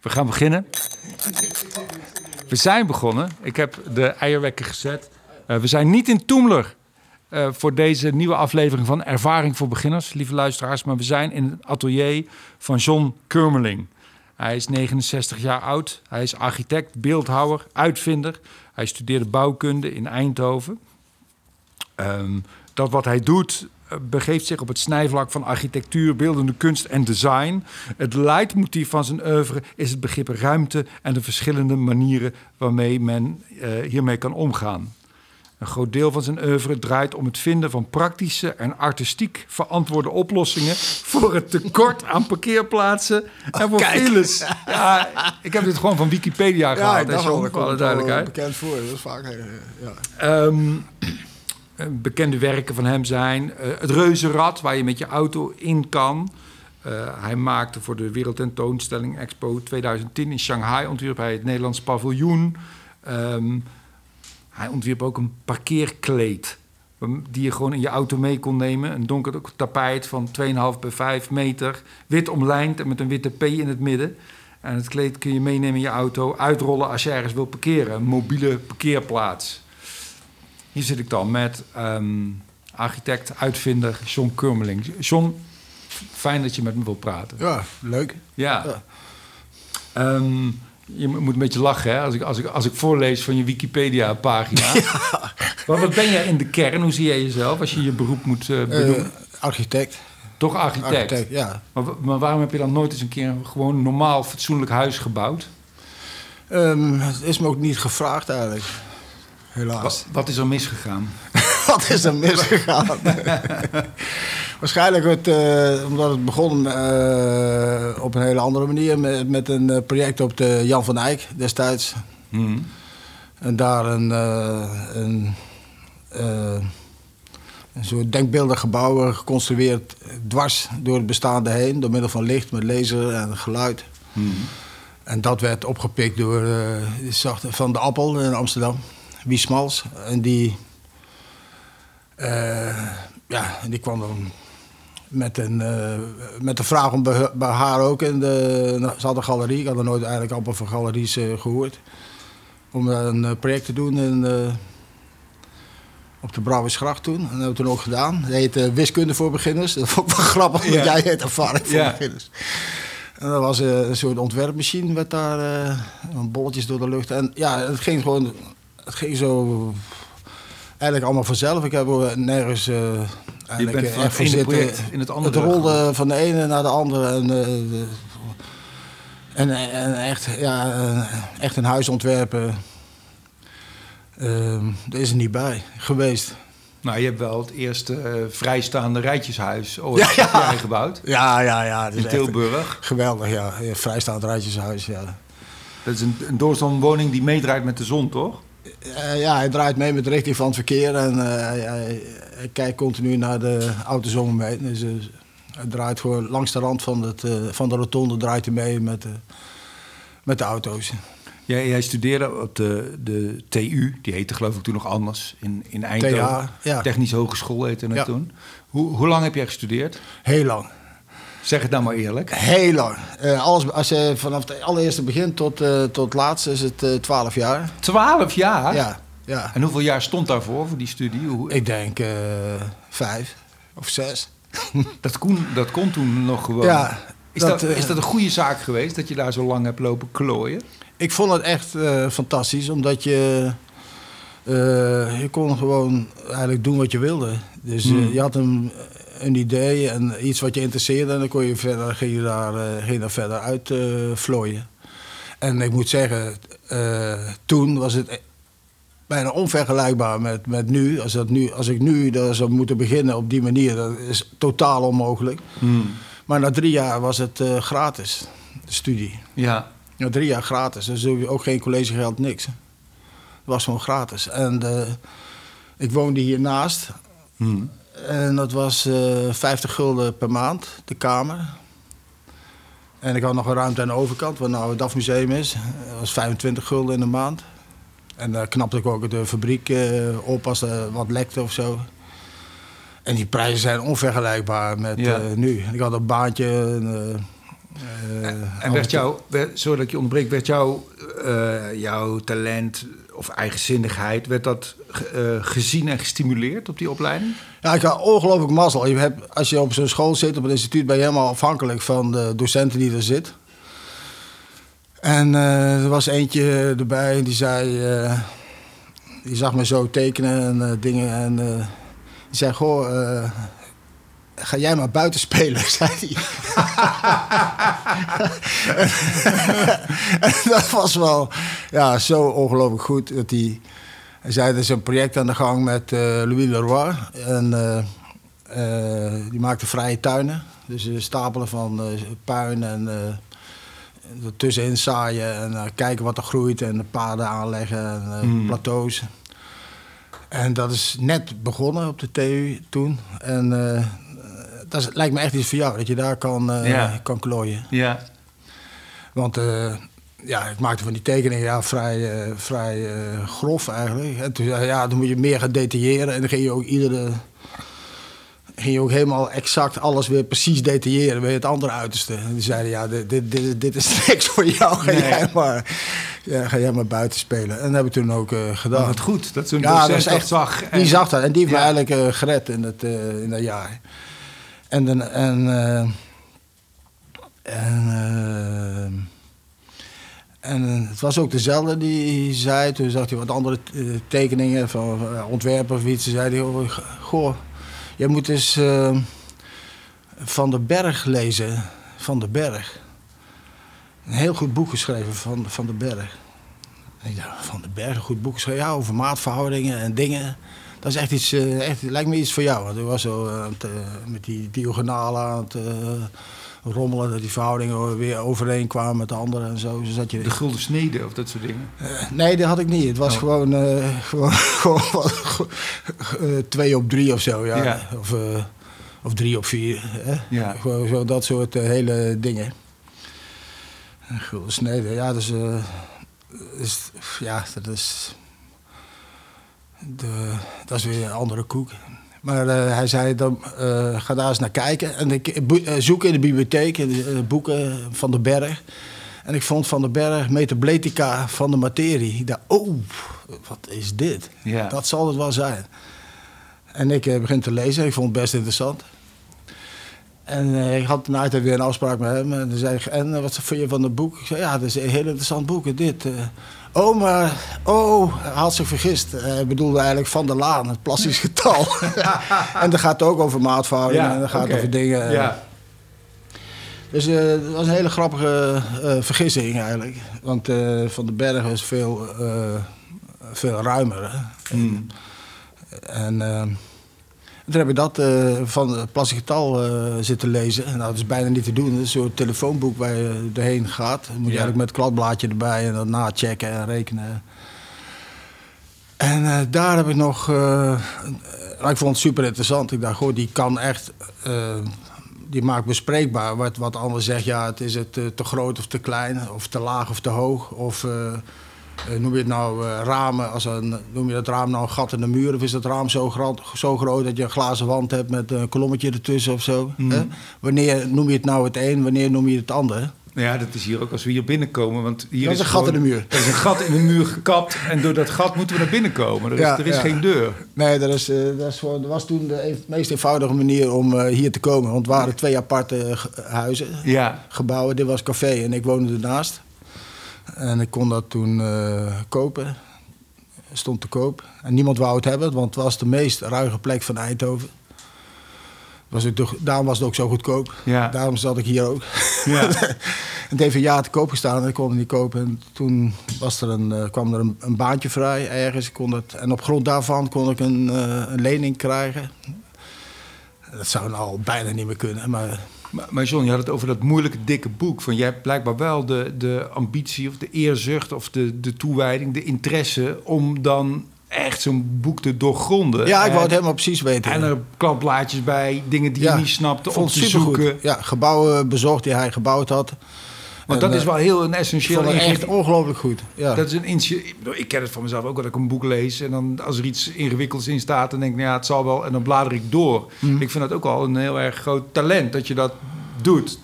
We gaan beginnen. We zijn begonnen. Ik heb de eierwekker gezet. Uh, we zijn niet in Toemler uh, voor deze nieuwe aflevering van Ervaring voor Beginners, lieve luisteraars. Maar we zijn in het atelier van John Kurmeling. Hij is 69 jaar oud. Hij is architect, beeldhouwer, uitvinder. Hij studeerde bouwkunde in Eindhoven. Um, dat wat hij doet begeeft zich op het snijvlak van architectuur, beeldende kunst en design. Het leidmotief van zijn oeuvre is het begrip ruimte en de verschillende manieren waarmee men uh, hiermee kan omgaan. Een groot deel van zijn oeuvre draait om het vinden van praktische en artistiek verantwoorde oplossingen voor het tekort aan parkeerplaatsen en voor files. Ja, ik heb dit gewoon van Wikipedia gehaald. Ja, voor alle duidelijkheid. bekend voor, dat is vaak. Ja. Um, bekende werken van hem zijn uh, het Reuzenrad, waar je met je auto in kan. Uh, hij maakte voor de Wereldtentoonstelling Expo 2010 in Shanghai ontwierp hij het Nederlands paviljoen. Um, hij ontwierp ook een parkeerkleed. Die je gewoon in je auto mee kon nemen. Een donker tapijt van 2,5 bij 5 meter. Wit omlijnd en met een witte P in het midden. En het kleed kun je meenemen in je auto. Uitrollen als je ergens wil parkeren. Een mobiele parkeerplaats. Hier zit ik dan met um, architect, uitvinder John Kurmeling. John, fijn dat je met me wilt praten. Ja, leuk. Ja. ja. Um, je moet een beetje lachen hè? Als, ik, als, ik, als ik voorlees van je Wikipedia-pagina. Ja. Wat, wat ben jij in de kern? Hoe zie jij jezelf als je je beroep moet uh, benoemen? Uh, architect. Toch architect? Architect, ja. Maar, maar, waarom heb je dan nooit eens een keer een gewoon normaal, fatsoenlijk huis gebouwd? Um, het is me ook niet gevraagd eigenlijk. Helaas. Wat, wat is er misgegaan? wat is er misgegaan? Waarschijnlijk het, uh, omdat het begon uh, op een hele andere manier met, met een uh, project op de Jan van Eyck destijds. Hmm. En daar een, een, een soort denkbeeldig gebouw geconstrueerd dwars door het bestaande heen, door middel van licht met laser en geluid. Hmm. En dat werd opgepikt door van de Appel in Amsterdam, Wie Smals. En die, ja, die kwam dan met, een, uh, met de vraag om bij, bij, haar ook in de. Nou, ze had een galerie, ik had er nooit eigenlijk amper van galeries uh, gehoord. Om een uh, project te doen in, op de Brouwersgracht toen. En dat hebben we toen ook gedaan. Dat heette Wiskunde voor Beginners. Dat vond ik wel grappig, want ja. jij heet Ervaring voor ja. Beginners. En dat was een soort ontwerpmachine met daar bolletjes door de lucht. En ja, het ging gewoon. Het ging zo. Eigenlijk allemaal vanzelf. Ik heb nergens je bent van het ene project in het andere. Het rolde van de ene naar de andere. En, uh, en, en, echt, ja, echt een huis ontwerpen, uh, daar is er niet bij geweest. Nou, je hebt wel het eerste uh, vrijstaande rijtjeshuis ooit ja, ja. gebouwd. Ja, ja, ja. In Tilburg. Geweldig, ja. Vrijstaand rijtjeshuis, ja. Dat is een, een doorstromwoning die meedraait met de zon, toch? Uh, ja, hij draait mee met de richting van het verkeer en uh, hij, hij, kijkt continu naar de auto's om hem heen. Dus, uh, hij draait gewoon langs de rand van, het, van de rotonde draait hij mee met, met de auto's. Jij, jij studeerde op de, de TU, die heette geloof ik toen nog anders, in, in Eindhoven. TH, ja. Technische Hogeschool heette het ja. toen. Hoe, hoe lang heb jij gestudeerd? Heel lang. Zeg het nou maar eerlijk. Heel lang. Uh, alles, als je vanaf het allereerste begin tot, uh, tot het laatste is het uh, 12 jaar. 12 jaar? Ja, ja. En hoeveel jaar stond daarvoor, voor die studie? Hoe... Ik denk vijf of zes. dat, kon, dat kon toen nog gewoon. Ja, is, dat, dat, is dat een goede zaak geweest dat je daar zo lang hebt lopen klooien? Ik vond het echt fantastisch, omdat je. je kon gewoon eigenlijk doen wat je wilde. Dus hmm. je had een, een idee en iets wat je interesseerde. En dan kon je verder, ging je daar, uh, ging daar verder uit uh, vlooien. En ik moet zeggen, uh, toen was het bijna onvergelijkbaar met, met nu. Als, dat nu. als ik nu daar zou moeten beginnen op die manier, dat is totaal onmogelijk. Hmm. Maar na drie jaar was het gratis, de studie. Ja. Na drie jaar gratis. Dus ook geen collegegeld, niks. Het was gewoon gratis. En ik woonde hiernaast. Hmm. En dat was uh, 50 gulden per maand, de kamer. En ik had nog een ruimte aan de overkant, waar nou het DAF-museum is. Dat was 25 gulden in de maand. En daar knapte ik ook de fabriek uh, op als er wat lekte of zo. En die prijzen zijn onvergelijkbaar met ja. uh, nu. Ik had een baantje, een, en werd jou, werd, sorry dat ik je onderbreek, werd jou, jouw talent of eigenzinnigheid, werd dat gezien en gestimuleerd op die opleiding? Ja, ik had ongelooflijk mazzel. Je hebt, als je op zo'n school zit, op een instituut, ben je helemaal afhankelijk van de docenten die er zitten. En er was eentje erbij die zei die zag me zo tekenen en dingen. En die zei: Goh, ga jij maar buiten spelen, zei hij. en dat was wel ja, zo ongelooflijk goed. Dat hij, hij zei: Er is een project aan de gang met Louis Leroy. En die maakte vrije tuinen. Dus stapelen van puin en tussenin zaaien en kijken wat er groeit en paden aanleggen en uh, mm. plateaus. En dat is net begonnen op de TU toen. En dat lijkt me echt iets voor jou, dat je daar kan, ja. kan klooien. Ja. Want ja, ik maakte van die tekeningen ja, vrij, vrij grof eigenlijk. En toen ja, dan moet je meer gaan detailleren en dan ging je ook iedere ging je ook helemaal exact alles weer precies detailleren bij het andere uiterste. En die zeiden, ja, dit, dit, dit is niks voor jou. Ga, jij maar, ja, ga jij maar buiten spelen. En dat heb ik toen ook gedaan. Maar het goed, dat zo'n ja, dat echt, zag. En... Die zag dat en die heeft me eigenlijk gered in, uh, in dat jaar. En, en, en, en, en het was ook dezelfde die zei, toen zag hij wat andere tekeningen van ontwerpen of iets. Zei hij, oh, goh je moet eens Van den Berg lezen. Van den Berg. Een heel goed boek geschreven van Van den Berg. Ja, van den Berg, een goed boek geschreven. Ja, over maatverhoudingen en dingen. Dat is echt iets, uh, echt, lijkt me iets voor jou. Want ik was zo uh, het, met die diagonalen aan het rommelen. Dat die verhoudingen weer overeen kwamen met de anderen en zo. zat je... De gulden snede of dat soort dingen? Uh, nee, dat had ik niet. Het was oh. gewoon, uh, gewoon, gewoon uh, twee op drie of zo. Ja. ja. Of, of drie op vier. Hè? Ja. Gewoon zo, dat soort hele dingen. Gulden snede, ja, dus, is, ja, dat is... De, dat is weer een andere koek. Maar uh, hij zei, dan, uh, ga daar eens naar kijken. En ik uh, zoek in de bibliotheek, in de boeken van de berg. En ik vond van de berg Metabletica van de materie. Ik dacht, oh, wat is dit? Ja. Dat zal het wel zijn. En ik begin te lezen. Ik vond het best interessant. En ik had na weer een afspraak met hem. En, zei, en wat vond je van het boek? Ik zei, ja, dat is een heel interessant boek. Dit, Oh, maar... Oh, hij had zich vergist. Hij bedoelde eigenlijk Van der Laan, het plastisch getal. en dat gaat ook over maatverhoudingen en dat gaat over dingen. Ja. Dus uh, dat was een hele grappige uh, vergissing eigenlijk. Want uh, Van den Berg is veel, veel ruimer. Hmm. En toen heb ik dat uh, van het plastic getal uh, zitten lezen. Nou, dat is bijna niet te doen. Het is een soort telefoonboek waar je erheen gaat. Dan moet je eigenlijk met het kladblaadje erbij en dan nachecken en rekenen. En uh, daar heb ik nog... ik vond het super interessant. Ik dacht, goh, die kan echt... die maakt bespreekbaar wat, wat anders zegt. Ja, het is het te groot of te klein, of te laag of te hoog. Of noem je het nou uh, ramen, als een, noem je dat raam nou een gat in de muur... of is dat raam zo, groot, zo groot dat je een glazen wand hebt met een kolommetje ertussen of zo? Mhm. Wanneer noem je het nou het een, wanneer noem je het ander? Ja, dat is hier ook als we hier binnenkomen. Want hier dat is een gat in de muur. Er is een gat in de muur gekapt en door dat gat moeten we naar binnen komen. Er is, er is geen deur. Nee, dat, is, uh, dat, is dat was toen de meest eenvoudige manier om hier te komen. Want het waren twee aparte huizen, ja. gebouwen. Dit was café en ik woonde ernaast. En ik kon dat toen uh, kopen. Stond te koop. En niemand wou het hebben, want het was de meest ruige plek van Eindhoven. Was het daarom was het ook zo goedkoop. Ja. Daarom zat ik hier ook. Ja. het heeft een jaar te koop gestaan en ik kon het niet kopen. En toen was er een, uh, kwam er een, een, baantje vrij ergens. Ik kon het, en op grond daarvan kon ik een, uh, een lening krijgen. Dat zou nou al bijna niet meer kunnen, maar maar, John, je had het over dat moeilijke, dikke boek. Van jij hebt blijkbaar wel de, de ambitie of de eerzucht of de, de toewijding, de interesse om dan echt zo'n boek te doorgronden. Ja, ik wou het helemaal precies weten. En er klapblaadjes bij, dingen die je niet snapte, om te zoeken. Ja, gebouwen bezocht die hij gebouwd had. Want dat is wel heel een essentieel. Ik echt ongelooflijk goed. Ja. Dat is een ik ken het van mezelf ook dat ik een boek lees en dan als er iets ingewikkelds in staat, dan denk ik, nou ja, het zal wel. En dan blader ik door. Mhm. Ik vind dat ook al een heel erg groot talent dat je dat doet.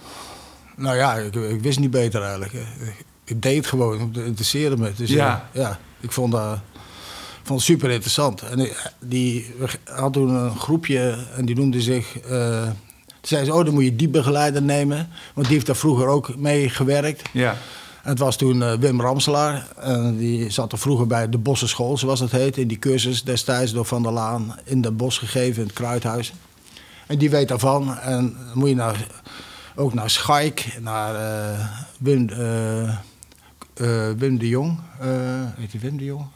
Nou ja, ik, ik wist niet beter eigenlijk. Ik, ik deed het gewoon, het interesseerde me. Dus Ja. ja, ja ik vond dat, ik vond het super interessant. En ik- die had toen een groepje en die noemde zich... eh toen zei ze, oh, dan moet je die begeleider nemen. Want die heeft daar vroeger ook mee gewerkt. Ja. En het was toen eh, Wim Ramselaar. En die zat er vroeger bij de Bossenschool, zoals het heet. In die cursus destijds door Van der Laan in de Bos gegeven, in het Kruidhuis. En die weet daarvan. En dan moet je naar, ook naar Schaik, naar eh, Wim, eh, Wim de Jong. Heet hij Wim de Jong?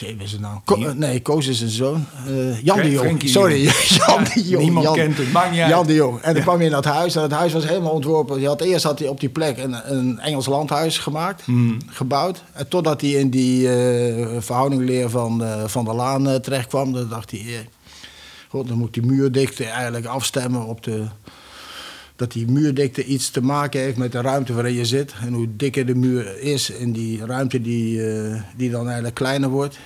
Jee, wat is? Ko- eh, nee, Koos is zijn zoon. Eh, Jan de Jong. de Sorry. Jan de Jong. Niemand Jan, kent hem, maakt niet uit. Jan de Jong. En dan kwam je in dat huis. En het huis was helemaal ontworpen. Je had, eerst had hij op die plek een, een Engels landhuis gemaakt, Hmm. gebouwd. En totdat hij in die eh verhoudingleer van, eh, van der Laan terecht kwam, dan dacht hij... eh, God, dan moet die muurdikte eigenlijk afstemmen op de... Dat die muurdikte iets te maken heeft met de ruimte waarin je zit. En hoe dikker de muur is en die ruimte die, eh, die dan eigenlijk kleiner wordt.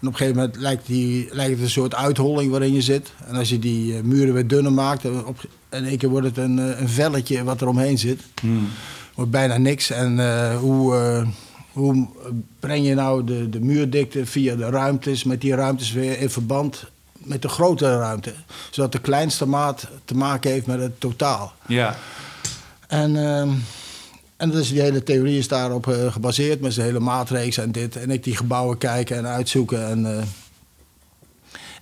En op een gegeven moment lijkt, die, lijkt het een soort uitholling waarin je zit. En als je die eh, muren weer dunner maakt, dan op, in één keer wordt het een, eh, een velletje wat er omheen zit. Hmm. Wordt bijna niks. En eh, hoe, eh, hoe breng je nou de, de muurdikte via de ruimtes, met die ruimtes weer in verband met de grotere ruimte? Zodat de kleinste maat te maken heeft met het totaal. Ja. En, ehm, en dus die hele theorie is daarop eh, gebaseerd met zijn hele maatreeks en dit. En ik die gebouwen kijken en uitzoeken en, eh,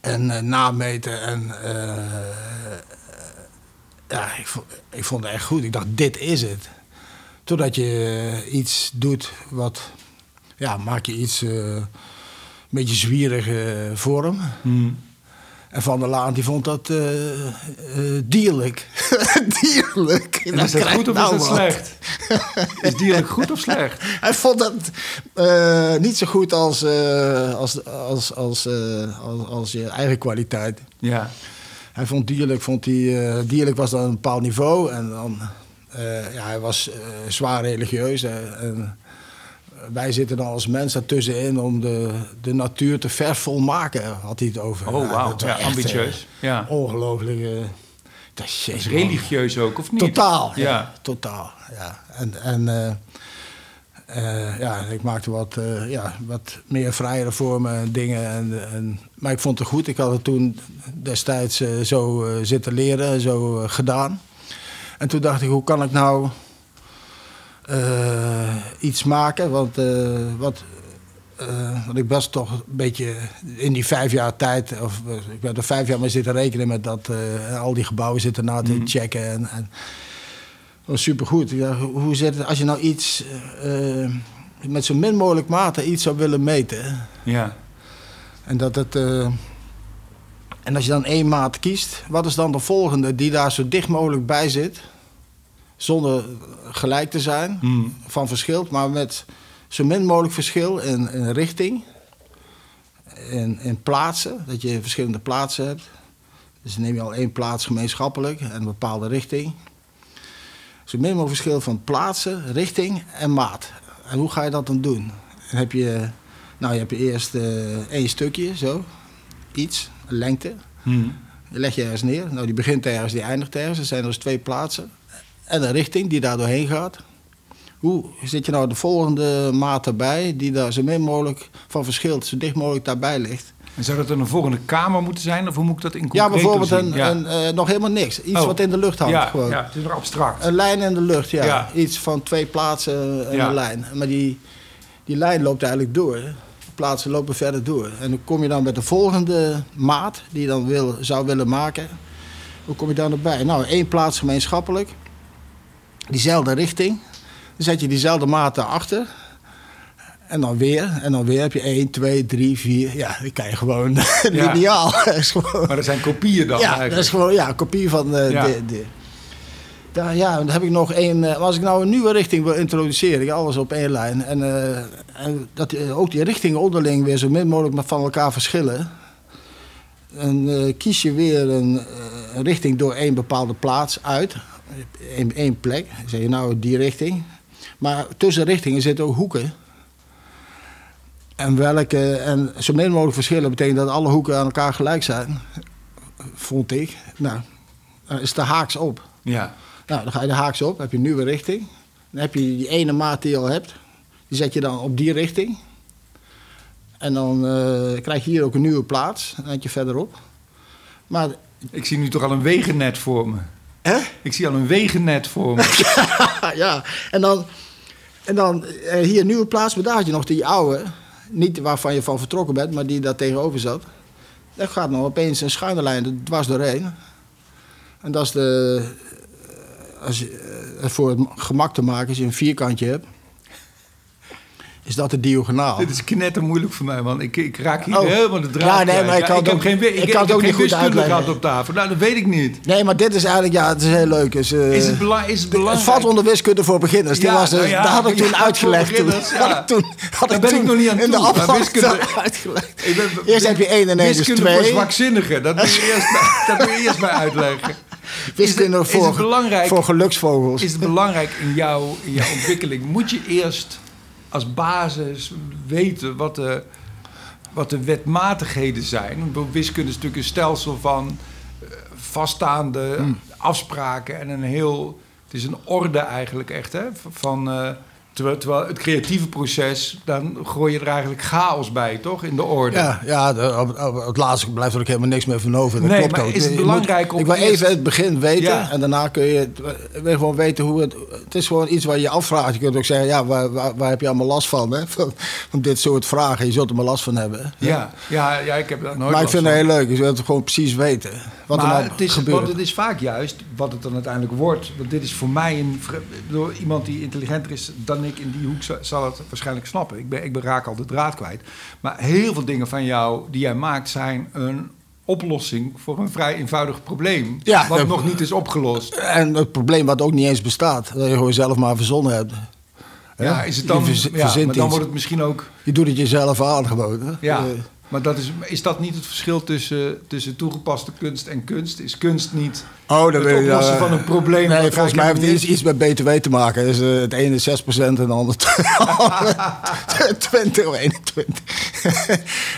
en eh, nameten. En ja, ik vond, ik vond het echt goed. Ik dacht, dit is het. Totdat je iets doet wat, ja, maak je iets een beetje zwierige vorm. En Van der Laan die vond dat eh, eh, dierlijk. dierlijk. En is dat goed of nou is dat slecht? Is dierlijk goed of slecht? Hij vond dat eh, niet zo goed als, eh, als, als, als, eh, als, als je eigen kwaliteit. Ja. Hij vond dierlijk, vond hij, eh, dierlijk was dan een bepaald niveau. En dan, eh, ja, hij was eh, zwaar religieus. en wij zitten dan als mens daartussenin om de, de natuur te vervolmaken, had hij het over. Oh, wauw. Ja, ambitieus. eh, Ja. Ongelooflijk. eh, dat is, religieus ook, of niet? Totaal. Ja. Ja. totaal. Ja. En, en eh, ja, ik maakte wat, eh, ja, wat meer vrijere vormen en dingen. En, en, maar ik vond het goed. Ik had het toen destijds zo zitten leren en zo gedaan. En toen dacht ik, hoe kan ik nou eh, iets maken? Want eh, wat, eh, want ik was toch een beetje in die vijf jaar tijd, of ik ben er vijf jaar mee zitten rekenen met dat al die gebouwen zitten na te checken. En, en dat was supergoed. Ik dacht, hoe zit het als je nou iets met zo min mogelijk mate iets zou willen meten? Ja. En dat het. en als je dan één maat kiest, wat is dan de volgende die daar zo dicht mogelijk bij zit? Zonder gelijk te zijn, Hmm. van verschil, maar met zo min mogelijk verschil in, in richting, in, in plaatsen, dat je verschillende plaatsen hebt. Dus neem je al één plaats gemeenschappelijk en een bepaalde richting. Zo min mogelijk verschil van plaatsen, richting en maat. En hoe ga je dat dan doen? Dan heb je, nou, je hebt eerst eh, één stukje, zo, iets, een lengte. Die leg je ergens neer. Nou, die begint ergens, die eindigt ergens. Er zijn dus twee plaatsen. En een richting die daar doorheen gaat. Hoe zit je nou de volgende maat erbij, die daar zo min mogelijk van verschilt, zo dicht mogelijk daarbij ligt? En zou dat dan een volgende kamer moeten zijn? Of hoe moet ik dat in Ja, concreto bijvoorbeeld zien? een, ja. een, eh, nog helemaal niks. Iets Oh. wat in de lucht hangt. ja, gewoon. ja, het is nog abstract. Een lijn in de lucht, ja. Ja. Iets van twee plaatsen en Ja. een lijn. Maar die, die lijn loopt eigenlijk door. De plaatsen lopen verder door. En dan kom je dan met de volgende maat die je dan wil, zou willen maken. Hoe kom je daar nog bij? Nou, één plaats gemeenschappelijk. Diezelfde richting. Dan zet je diezelfde maat daarachter. En dan weer. En dan weer heb je 1, 2, 3, 4. Ja, dan kan je gewoon Ja. lineaal. Dat gewoon... Maar er zijn kopieën dan Ja, eigenlijk. dat is gewoon ja, een kopie van eh, Ja. de, de. Ja, ja, dan heb ik nog één. eh, als ik nou een nieuwe richting wil introduceren, ik alles op één lijn. En, eh, en dat ook die richtingen onderling weer zo min mogelijk van elkaar verschillen. En kies je weer een, een richting door één bepaalde plaats uit. Eén, één plek. Zeg je nou die richting. Maar tussen richtingen zitten ook hoeken. En, welke, en zo min mogelijk verschillen betekent dat alle hoeken aan elkaar gelijk zijn. Vond ik. Nou, dan is de haaks op. Ja. Nou, dan ga je de haaks op, heb je een nieuwe richting. Dan heb je die ene maat die je al hebt, die zet je dan op die richting. En dan eh, krijg je hier ook een nieuwe plaats, een eindje verderop. Maar, Ik zie nu toch al een wegennet voor me. Hè? Ik zie al een wegennet voor me. ja, en dan, en dan eh, hier een nieuwe plaats, maar daar had je nog die oude. Niet waarvan je van vertrokken bent, maar die daar tegenover zat. Daar gaat nog opeens een schuine lijn dwars doorheen. En dat is de... eh, Als je, eh, voor het gemak te maken, als je een vierkantje hebt... is dat de diagonaal. Dit is knetter moeilijk voor mij, man. Ik, ik raak hier Oh. helemaal de draad. Ja, nee, maar ik kan het heb ook- geen, ik ik, kan het heb ook niet geen goed uitleggen. gehad op tafel. Nou, dat weet ik niet. Nee, maar dit is eigenlijk... Ja, het is heel leuk. Dus, eh, Is het, bela- is het het belangrijk? valt onder wiskunde voor beginners. Die Ja, was dus, nou ja, dat had ik toen uitgelegd. Toen, ja. had ik toen, had Daar ik ben ik nog niet aan in de toe, afgang wiskunde- uitgelegd. Ben- Eerst heb je 1 en 1 is Wiskunde voor 2. zwakzinnigen. Dat moet je eerst, dat moet je eerst maar uitleggen. Wiskunde het, voor, het belangrijk, voor geluksvogels. is het belangrijk in jouw ontwikkeling? Moet je eerst als basis weten wat de, wat de wetmatigheden zijn? Wiskunde is natuurlijk een stelsel van eh, vaststaande Hmm. afspraken en een heel... Het is een orde eigenlijk echt, hè? Van, eh, terwijl, terwijl het creatieve proces, dan gooi je er eigenlijk chaos bij, toch? In de orde. Ja, ja de, op, op het laatste blijft er ook helemaal niks meer van over. Dat Nee, klopt maar ook. is het Je moet- belangrijk om Ik wil eerst- even het begin weten Ja. en daarna kun je wil gewoon weten hoe het... Het is gewoon iets waar je je afvraagt. Je kunt ook zeggen, ja, waar, waar, waar heb je allemaal last van? Hè? Van, van dit soort vragen. Je zult er maar last van hebben. hè? Ja, ja, ja, ik heb daar nooit Maar ik vind van. het heel leuk. Je wilt het gewoon precies weten. Wat maar er het is, gebeurt. want het is vaak juist wat het dan uiteindelijk wordt. Want dit is voor mij een. Door iemand die intelligenter is dan ik in die hoek za- zal het waarschijnlijk snappen. Ik, ben, ik ben raak al de draad kwijt. Maar heel veel dingen van jou die jij maakt zijn een oplossing voor een vrij eenvoudig probleem. Ja, wat dat- nog niet is opgelost. En het probleem wat ook niet eens bestaat. Dat je gewoon zelf maar verzonnen hebt. Ja, is het dan, je ja, verzint maar dan iets. wordt het misschien ook. Je doet het jezelf aan gewoon. Hè? Ja, Eh, maar dat is, is dat niet het verschil tussen, tussen toegepaste kunst en kunst? Is kunst niet Oh, dan het oplossen van een probleem? Nee, volgens mij heeft het iets, iets met BTW te maken. Dus, eh, het ene is 6% en de andere 20 of 21.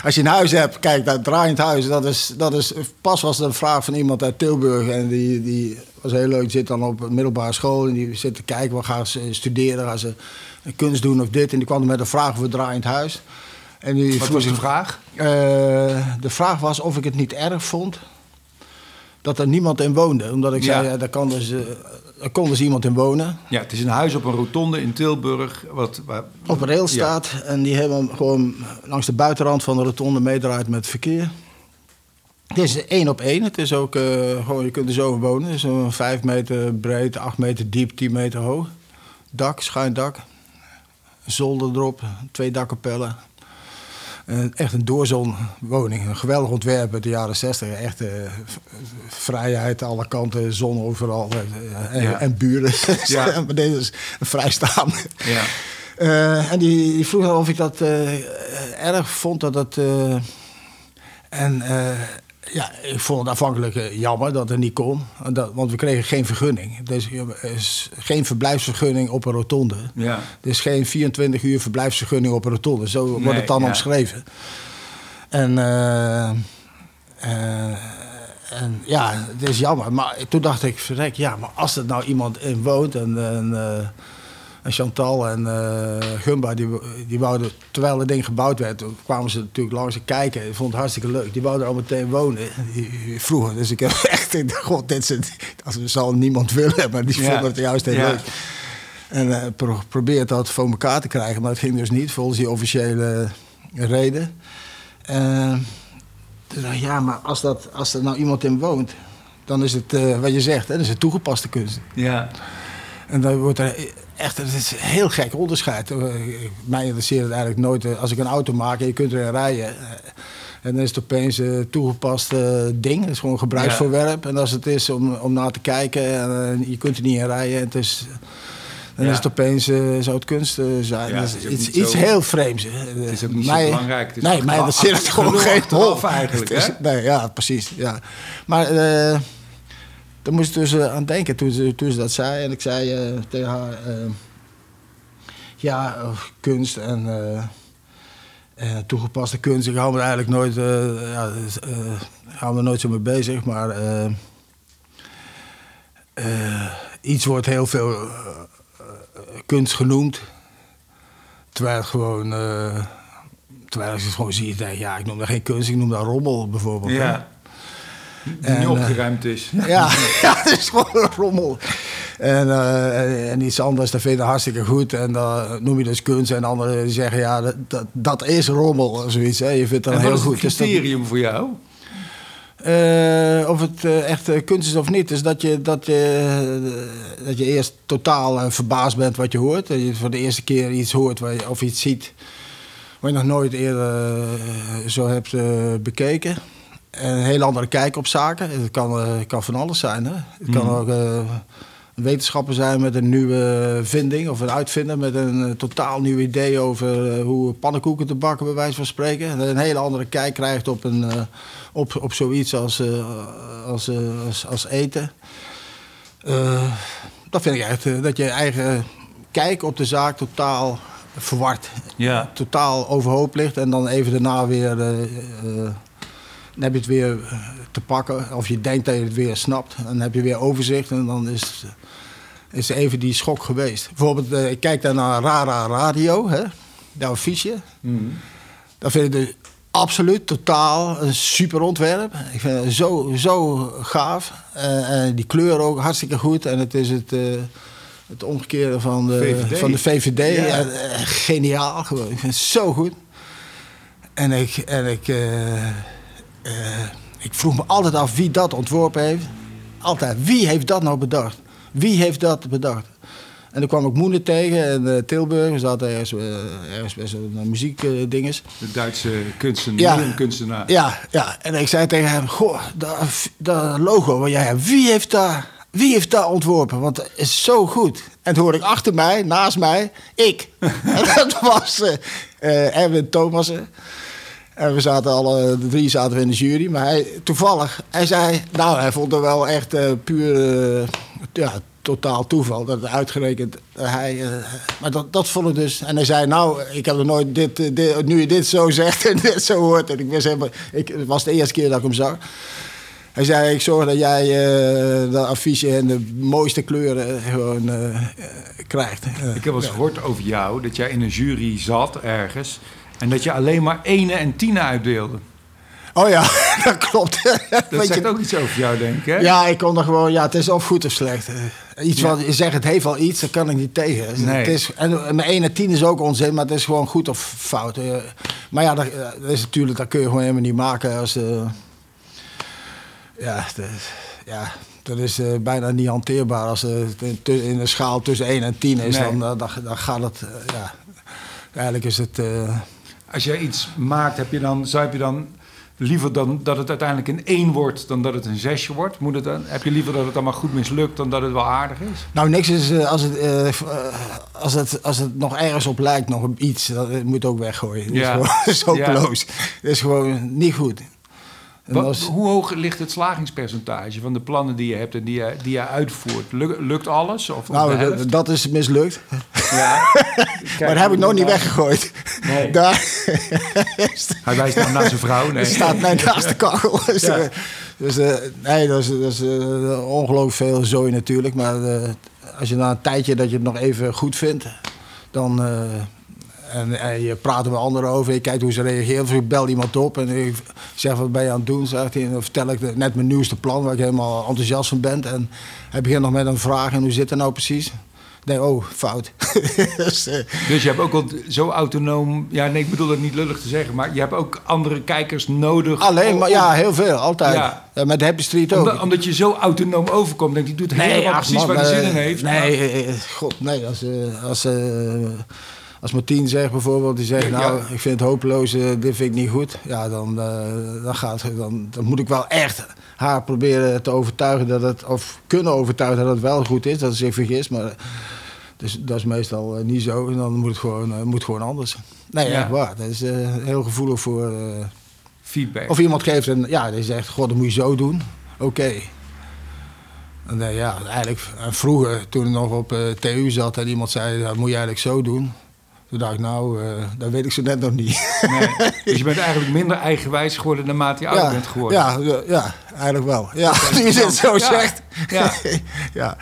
Als je een huis hebt, kijk, dat draaiend huis, dat is, dat is... Pas was er een vraag van iemand uit Tilburg en die, die was heel leuk. Zit dan op een middelbare school en die zit te kijken, wat gaan ze studeren? Gaan ze kunst doen of dit? En die kwam met een vraag over draaiend huis. En die Wat was de vraag? eh, de vraag was of ik het niet erg vond dat er niemand in woonde. Omdat ik Ja. zei, ja, daar, kan dus, er kon dus iemand in wonen. Ja, het is een huis op een rotonde in Tilburg. Wat, waar, Op een rail staat en die helemaal gewoon langs de buitenrand van de rotonde meedraait met het verkeer. Het is één op één. Het is ook eh, gewoon, je kunt er zo wonen. Het is zo'n vijf meter breed, acht meter diep, tien meter hoog. Dak, schuin dak. Een zolder erop, twee dakkapellen. Eh, echt een doorzonwoning. Een geweldig ontwerp uit de jaren 60. Echt v- vrijheid aan alle kanten, zon overal. eh, en, Ja. en buren. Ja. maar deze is een vrijstaande. Ja. En die, die vroeg of ik dat erg vond dat het. eh, en ja, ik vond het afhankelijk eh, jammer dat het niet kon. Dat, want we kregen geen vergunning. Dus er is geen verblijfsvergunning op een rotonde. Ja. Er is geen 24 uur verblijfsvergunning op een rotonde. Zo wordt het dan ja. omschreven. En, eh, eh, en ja, het is jammer. Maar toen dacht ik, verrek, ja, maar als er nou iemand in woont en, en, eh, en Chantal en eh Gumba, die, die wouden, terwijl het ding gebouwd werd, kwamen ze natuurlijk langs en kijken. Ik vond het hartstikke leuk. Die wouden al meteen wonen, vroegen. Dus ik heb echt, god, dit dat zal niemand willen, maar die Ja. vonden het juist heel Ja. leuk. En pro probeert dat voor elkaar te krijgen, maar het ging dus niet volgens die officiële reden. Dacht ik, ja, maar als, dat, als er nou iemand in woont, dan is het, wat je zegt, hè, dat is het toegepaste kunst. Ja. En dan wordt er echt, het is een heel gek onderscheid. Eh, Mij interesseert het eigenlijk nooit. eh, Als ik een auto maak en je kunt erin rijden. eh, En dan is het opeens een toegepast ding. Het is gewoon een gebruiksvoorwerp. En als het is om, om naar te kijken en je kunt er niet in rijden. En het is, dan Ja. is het opeens, eh, zou het kunst zijn. Ja, dat is ook iets, niet iets zo- heel vreemds. Het is ook niet zo belangrijk. Het is nee, mij interesseert het gewoon geen hol. eigenlijk, is- hè? Nee, ja, precies. Ja. Maar daar moest ik dus eh, aan denken toen ze, dat zei. En ik zei eh, tegen haar... eh, ja, kunst en toegepaste kunst. Ik me er eigenlijk nooit, dus, ik me er nooit zo mee bezig. Maar iets wordt heel veel kunst genoemd. Terwijl gewoon... terwijl je het gewoon ziet, denk ik, ja, ik noem dat geen kunst, ik noem dat rommel bijvoorbeeld. Ja. Die En, niet eh, opgeruimd is. Ja, ja, het is gewoon een rommel. En, eh, en iets anders, dat vind je hartstikke goed. En dan noem je dus kunst. En anderen zeggen, ja, dat, dat, dat is rommel of zoiets. Hè. Je vindt dat En heel wat is goed. het Dus dat- criterium voor jou? eh, of het echt kunst is of niet, is dat je, dat je, dat je eerst totaal verbaasd bent wat je hoort. Dat je voor de eerste keer iets hoort waar je, of iets ziet wat je nog nooit eerder zo hebt bekeken. En een heel andere kijk op zaken. Het kan, eh, kan van alles zijn. Hè? Het kan Mhm. ook eh, een wetenschapper zijn met een nieuwe vinding of een uitvinder met een eh, totaal nieuw idee over hoe pannenkoeken te bakken, bij wijze van spreken. En een hele andere kijk krijgt op, een, op, op zoiets als, als, als, als eten. Dat vind ik echt, dat je eigen kijk op de zaak totaal verward, Ja. totaal overhoop ligt en dan even daarna weer. Dan heb je het weer eh, te pakken. Of je denkt dat je het weer snapt. Dan heb je weer overzicht en dan is, het- is even die schok geweest. Bijvoorbeeld, eh, ik kijk daar naar Rara Radio, hè? dat affiche. Mhm. Dat vind ik dus absoluut totaal een super ontwerp. Ik vind het zo, zo gaaf. Eh, en die kleur ook hartstikke goed. En het is het, eh, het omgekeerde van de VVD. Van de VVD. Ja. En, eh, geniaal gewoon. Ik vind het zo goed. En ik, en ik, eh, eh, ik vroeg me altijd af wie dat ontworpen heeft. Altijd. Wie heeft dat nou bedacht? Wie heeft dat bedacht? En dan kwam ik Moenen tegen in eh, Tilburg. We zaten ergens, eh, ergens bij zo'n muziekdinges. De Duitse kunstenaar, Ja. Ja, ja, en ik zei tegen hem: Goh, dat, dat logo wat jij hebt, wie heeft daar, wie heeft dat ontworpen? Want het is zo goed. En toen hoorde ik achter mij, naast mij, ik. en dat was eh, eh, Erwin Thomassen. En we zaten alle drie zaten we in de jury. Maar hij, toevallig, hij zei... Nou, hij vond het wel echt eh, puur... eh, ja, totaal toeval dat uitgerekend hij... eh, maar dat, dat vond ik dus... En hij zei, nou, ik heb er nooit dit, dit... Nu je dit zo zegt en dit zo hoort... En ik wist helemaal... Ik, het was de eerste keer dat ik hem zag. Hij zei, ik zorg dat jij eh dat affiche en de mooiste kleuren gewoon krijgt. Ik heb wel eens gehoord over jou dat jij in een jury zat ergens en dat je alleen maar ene en tienen uitdeelde. Oh ja, dat klopt. Dat Weet zegt je- ook iets over jou, denk ik. Hè? Ja, ik kon er gewoon, ja, het is of goed of slecht. Eh, Iets Ja. wat je zegt, het heeft wel iets, daar kan ik niet tegen. Nee. Het is, en mijn 1 en 10 is ook onzin, maar het is gewoon goed of fout. Eh, Maar ja, dat, eh, is natuurlijk, dat kun je gewoon helemaal niet maken als. eh, ja, dat, ja, dat is eh, bijna niet hanteerbaar. Als het in- in een schaal tussen 1 en 10 is, Nee. dan, eh, dan, dan gaat het. eh, ja. Eigenlijk is het. Als jij iets maakt, heb je dan, zou je dan liever dan dat het uiteindelijk een 1 wordt dan dat het een 6 wordt? Moet het dan, heb je liever dat het allemaal goed mislukt dan dat het wel aardig is? Nou, niks is eh, als het, eh, eh, als het, als het nog ergens op lijkt, nog iets, dat moet ook weggooien. Dat Ja. is gewoon Ja. zopeloos. Dat is gewoon niet goed. En Wat- als- hoe hoog ligt het slagingspercentage van de plannen die je hebt en die je, die je uitvoert? Luk- lukt alles? Of, nou, de dat, helft? dat is mislukt. Ja. maar dat heb ik nog niet weggegooid. Nee. Daar Hij wijst nou naar zijn vrouw. Nee. staat mij naast de kachel. Dus, Ja. eh, dus eh, nee, dat is, dat is eh, ongelooflijk veel zooi natuurlijk. Maar eh, als je na een tijdje dat je het nog even goed vindt, dan... eh, en, en je praat er met anderen over, je kijkt hoe ze reageren. Of ik bel iemand op en ik zeg wat ben je aan het doen, zegt hij. En dan vertel ik de- net mijn nieuwste plan, waar ik helemaal enthousiast van ben. En hij begint nog met een vraag en hoe zit het nou precies? Denk, oh, fout. dus, eh, Dus je hebt ook wel zo autonoom... Ja, nee, ik bedoel dat niet lullig te zeggen... maar je hebt ook andere kijkers nodig. alleen maar, ja, heel veel, altijd. Ja. Ja, met Happy Street ook. Omdat, omdat je zo autonoom overkomt. Denk, ik, die doet helemaal ach, precies man, waar hij eh, zin in heeft. Nee, eh, eh, god, nee. Als, eh, als, eh, als Martien zegt bijvoorbeeld, die zegt, nou, ik vind het hopeloos, eh, dit vind ik niet goed. Ja, dan, eh, dan, gaat, dan, dan moet ik wel echt haar proberen te overtuigen dat het, of kunnen overtuigen dat het wel goed is, dat ze zich vergist. Maar dus, dat is meestal eh, niet zo en dan moet het gewoon, moet gewoon anders. Nee, Ja. echt waar. Dat is heel gevoelig voor... Feedback. of iemand geeft een, ja, die zegt, god, dat moet je zo doen. Oké. En ja, eigenlijk en vroeger, toen ik nog op TU zat en iemand zei, dat moet je eigenlijk zo doen. Toen dacht ik, nou, eh, dat weet ik zo net nog niet. Nee. Dus je bent eigenlijk minder eigenwijs geworden naarmate je ouder ja, bent geworden. ja, ja, ja, eigenlijk wel. Ja, als je het zo zegt. Ja. ja.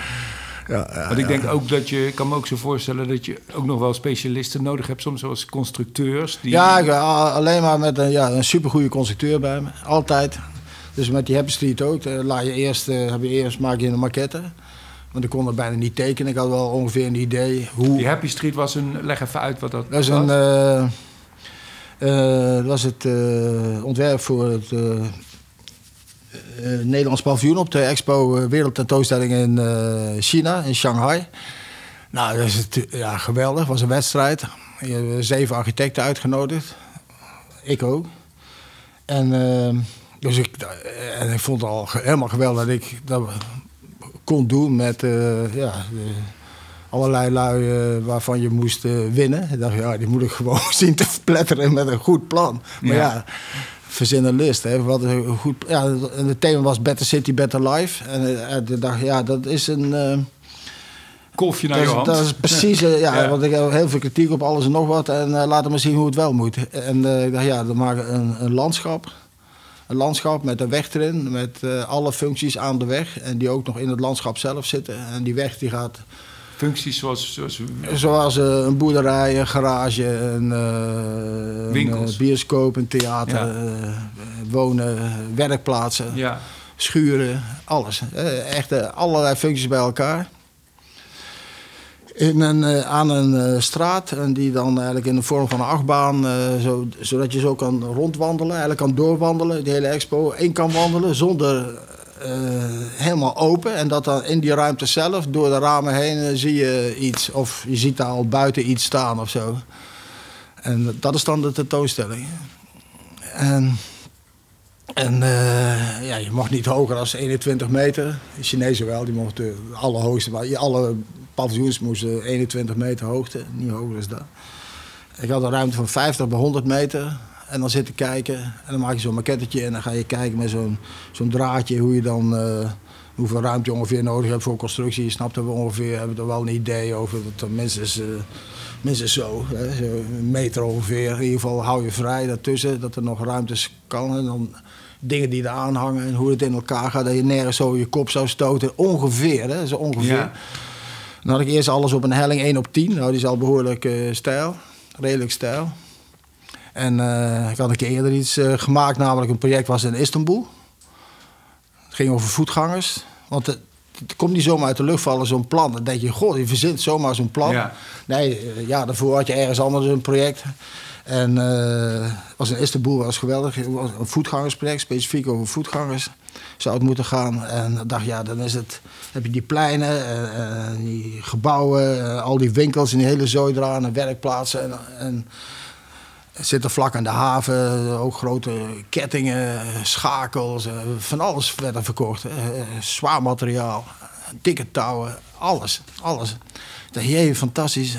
Ja, Want ik denk ook dat je, ik kan me ook zo voorstellen dat je ook nog wel specialisten nodig hebt, soms zoals constructeurs. Die, Ja, ik, a- alleen maar met een, ja, een supergoeie constructeur bij me. Altijd. Dus met die Happy Street ook. Dan laat je eerst, eh, heb je eerst maak je een maquette. Want ik kon er bijna niet tekenen. Ik had wel ongeveer een idee hoe... die Happy Street was een, leg even uit wat dat Dat was. een, eh, eh, dat was het eh, ontwerp voor het eh, eh, Nederlands paviljoen op de Expo eh, Wereldtentoonstelling in eh, China, in Shanghai. Nou, dat is het, ja, geweldig. Het was een wedstrijd. Je hebt zeven architecten uitgenodigd. Ik ook. En, eh, dus ik, en ik vond het al helemaal geweldig dat ik dat kon doen met eh, ja, de- allerlei lui eh, waarvan je moest eh, winnen. Ik dacht, ja, die moet ik gewoon zien te verpletteren met een goed plan. Maar Ja. ja, verzin een list. Hè. Wat een goed, ja, en het thema was Better City, Better Life. En eh, ik dacht, ja, dat is een... eh, Kolfje naar dat, je is, hand. dat is precies, eh, ja, Ja. want ik heb heel veel kritiek op alles en nog wat. En eh, laten we maar zien hoe het wel moet. En eh, ik dacht, ja, dan maken we een, een landschap. Een landschap met een weg erin, met eh, alle functies aan de weg. En die ook nog in het landschap zelf zitten. En die weg die gaat Functies zoals, zoals Zoals eh, een boerderij, een garage, een, eh, Winkels. bioscoop, een theater, Ja. wonen, werkplaatsen, ja, schuren, alles. Echt allerlei functies bij elkaar. In eh, aan een eh, straat en die dan eigenlijk in de vorm van een achtbaan, eh, zo, zodat je zo kan rondwandelen, eigenlijk kan doorwandelen, de hele expo, één kan wandelen zonder helemaal open. En dat dan in die ruimte zelf, door de ramen heen, zie je iets. Of je ziet daar al buiten iets staan of zo. En dat is dan de tentoonstelling. En, en ja, je mag niet hoger dan 21 meter. De Chinezen wel, die mochten de allerhoogste. Maar alle paviljoens moesten 21 meter hoogte, niet hoger dan dat. Ik had een ruimte van 50 bij 100 meter. En dan zitten kijken. En dan maak je zo'n maquettetje. En dan ga je kijken met zo'n zo'n draadje hoe je dan. eh, hoeveel ruimte je ongeveer nodig hebt voor constructie. Je snapt we ongeveer. hebben er wel een idee over. Dat er minstens, eh, minstens zo, hè. Een meter ongeveer. In ieder geval hou je vrij daartussen. Dat er nog ruimtes kan. En dan dingen die eraan hangen. En hoe het in elkaar gaat. Dat je nergens zo je kop zou stoten. Ongeveer, hè, zo ongeveer. Dan had ik eerst alles op een helling 1 op 10. Nou, die is al behoorlijk eh, stijl. Redelijk stijl. En eh, ik had een keer eerder iets eh, gemaakt, namelijk een project was in Istanbul. Het ging over voetgangers. Want het, het komt niet zomaar uit de lucht vallen, zo'n plan. Dan denk je, goh, je verzint zomaar zo'n plan. Ja. Nee, ja, daarvoor had je ergens anders een project. En eh, was in Istanbul was geweldig. Het was een voetgangersproject, specifiek over voetgangers zou het moeten gaan. En ik dacht, ja, dan is het, heb je die pleinen, eh, eh, die gebouwen, eh, al die winkels en die hele zooi eraan en werkplaatsen. En, en het zit er vlak aan de haven, ook grote kettingen, schakels, van alles werd er verkocht. zwaar materiaal, dikke touwen, alles, alles. Dacht, jee, fantastisch.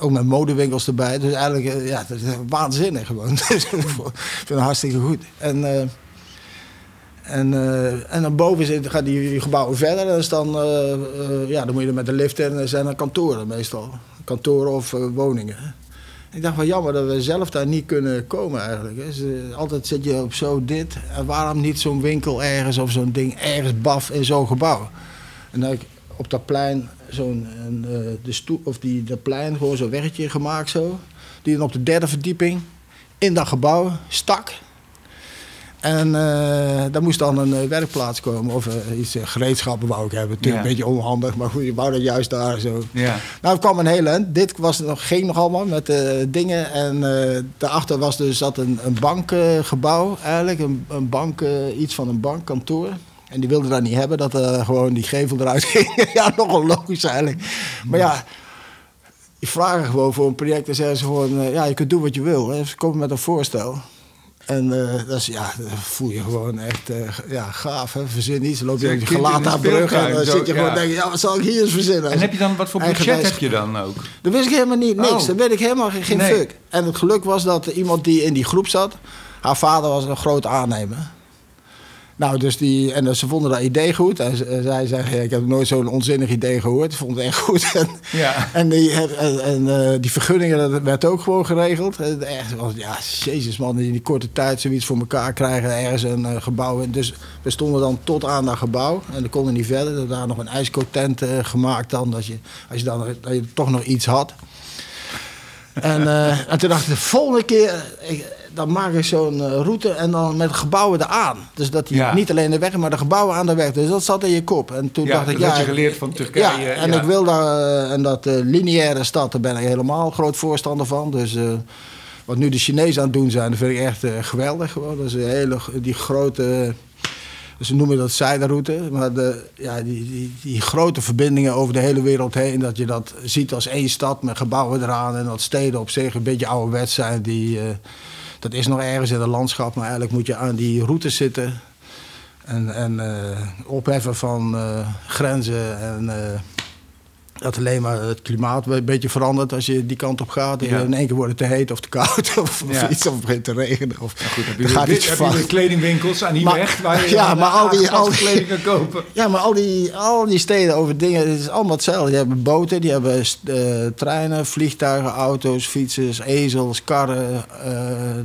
Ook met modewinkels erbij. Dus eigenlijk, ja, dat is waanzinnig gewoon. Ik vind het hartstikke goed. En, en, eh, en dan boven zit, gaan die, gebouwen verder. Is dan, eh, eh, ja, dan moet je er met de lift in. Er zijn er kantoren meestal. Kantoren of woningen. Ik dacht wel jammer dat we zelf daar niet kunnen komen eigenlijk. Dus, altijd zit je op zo dit. En waarom niet zo'n winkel ergens of zo'n ding ergens baf in zo'n gebouw? En dan heb ik op dat plein zo'n de of die dat plein gewoon zo'n weggetje gemaakt zo. Die dan op de derde verdieping in dat gebouw stak. En eh, daar moest dan een eh, werkplaats komen of eh, iets gereedschappen wou ik hebben. Natuurlijk Ja. een beetje onhandig, maar goed, je wou dat juist daar zo. ja. Nou, het kwam een hele eind. Dit was nog, ging nog allemaal met dingen. En daarachter was dus zat een, een bankgebouw eigenlijk. Een, een bank, iets van een bankkantoor. En die wilden dat niet hebben, dat er gewoon die gevel eruit ging. ja, nogal logisch eigenlijk. Maar ja, die vragen gewoon voor een project en zeggen ze gewoon... ja, je kunt doen wat je wil. Ze komen met een voorstel. En eh, dat is, ja, voel je gewoon echt eh, ja, gaaf. Hè? Verzin iets, dan loop je op je gelaat aan brug en dan zit je gewoon ja. denken... ja, wat zal ik hier eens verzinnen? En heb je dan, wat voor budget Eigenwijs. heb je dan ook? Dat wist ik helemaal niet, niks. Oh. Dat weet ik helemaal geen, geen Nee. fuck. En het geluk was dat iemand die in die groep zat, haar vader was een groot aannemer. Nou, dus die, en ze vonden dat idee goed. En zij zeggen, ik heb nooit zo'n onzinnig idee gehoord. Ik vond het echt goed. En, Ja. en, die, en, en, eh, die vergunningen, dat werd ook gewoon geregeld. En Echt, was, ja, jezus man, in die korte tijd zoiets voor elkaar krijgen. Ergens een eh, gebouw. En Dus we stonden dan tot aan dat gebouw. En dan konden niet verder. Er daar nog een ijskotent eh, gemaakt dan. Dat je, als je dan dat je toch nog iets had. En, eh, en toen dacht ik, de volgende keer, ik, dan maak ik zo'n eh, route en dan met gebouwen eraan. Dus dat die Ja. niet alleen de weg, maar de gebouwen aan de weg. Dus dat zat in je kop. En toen Ja, dacht ik, dat ja, je geleerd van Turkije, Ja, en ik wil daar, eh, en dat eh, lineaire stad, daar ben ik helemaal groot voorstander van. Dus wat nu de Chinezen aan het doen zijn, dat vind ik echt geweldig. Gewoon. Dat is een hele, die grote, ze noemen dat zijderoute. Maar de, ja, die, die, die grote verbindingen over de hele wereld heen, dat je dat ziet als één stad met gebouwen eraan. En dat steden op zich een beetje ouderwets zijn. Die, dat is nog ergens in het landschap, maar eigenlijk moet je aan die route zitten. En, en eh, opheffen van eh, grenzen en... dat alleen maar het klimaat een beetje verandert als je die kant op gaat. Ja. In één keer wordt het te heet of te koud of, of Ja. iets of het begint te regenen. Of Goed, heb er je, gaat weer, iets heb je kledingwinkels aan die Maar- weg waar je ja, maar al die- al die- kleding kan kopen. Ja, maar al die, al die steden over dingen, het is allemaal hetzelfde. Die hebben boten, die hebben eh, treinen, vliegtuigen, auto's, fietsers, ezels, karren, eh, eh,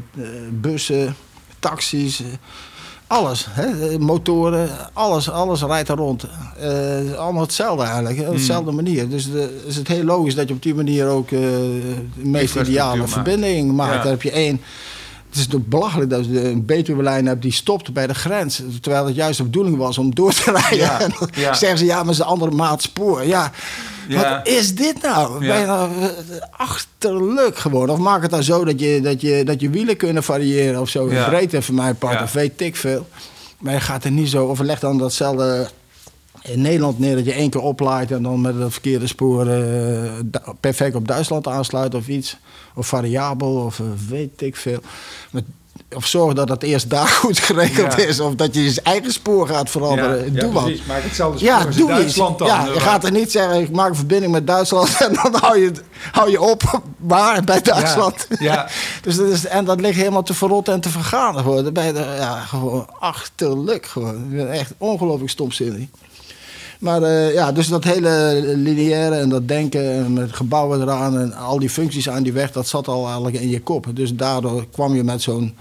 bussen, taxis. Alles, hè? motoren, alles, alles rijdt er rond. Is allemaal hetzelfde eigenlijk, op dezelfde manier. Dus de, is het heel logisch dat je op die manier ook eh, de meest ideale verbinding maakt. Ja. Dan heb je één. Het is toch belachelijk dat je een Betuwe-lijn hebt die stopt bij de grens. Terwijl het juist de bedoeling was om door te rijden. Ja, En dan ja. zeggen ze, ja, maar het is een andere maat spoor. Ja, Ja. wat is dit nou? Ja. Bijna eh, achterlijk gewoon. Of maak het dan zo dat je, dat je, dat je wielen kunnen variëren of zo. Ja. Breedte van mijn part, of weet ik veel. Maar je gaat er niet zo... Of leg dan datzelfde in Nederland neer dat je één keer oplaait... en dan met het verkeerde spoor eh, perfect op Duitsland aansluit of iets. Of variabel, of eh, weet ik veel. Maar, of zorg dat het eerst daar goed geregeld Ja. is. Of dat je je eigen spoor gaat veranderen. ja, Doe wat. precies. Maak hetzelfde Ja, spoor als iets. Duitsland dan. Ja, eh, je gaat er niet zeggen, ik maak een verbinding met Duitsland en dan hou je, hou je op waar bij Duitsland. Ja. dus dat is, en dat ligt helemaal te verrotten en te vergaan. Gewoon. Ben je er, ja, gewoon achterlijk. Gewoon. Ik ben echt ongelooflijk stomzinnig. Maar eh, ja, dus dat hele lineaire en dat denken en met gebouwen eraan en al die functies aan die weg, dat zat al eigenlijk in je kop. Dus daardoor kwam je met zo'n.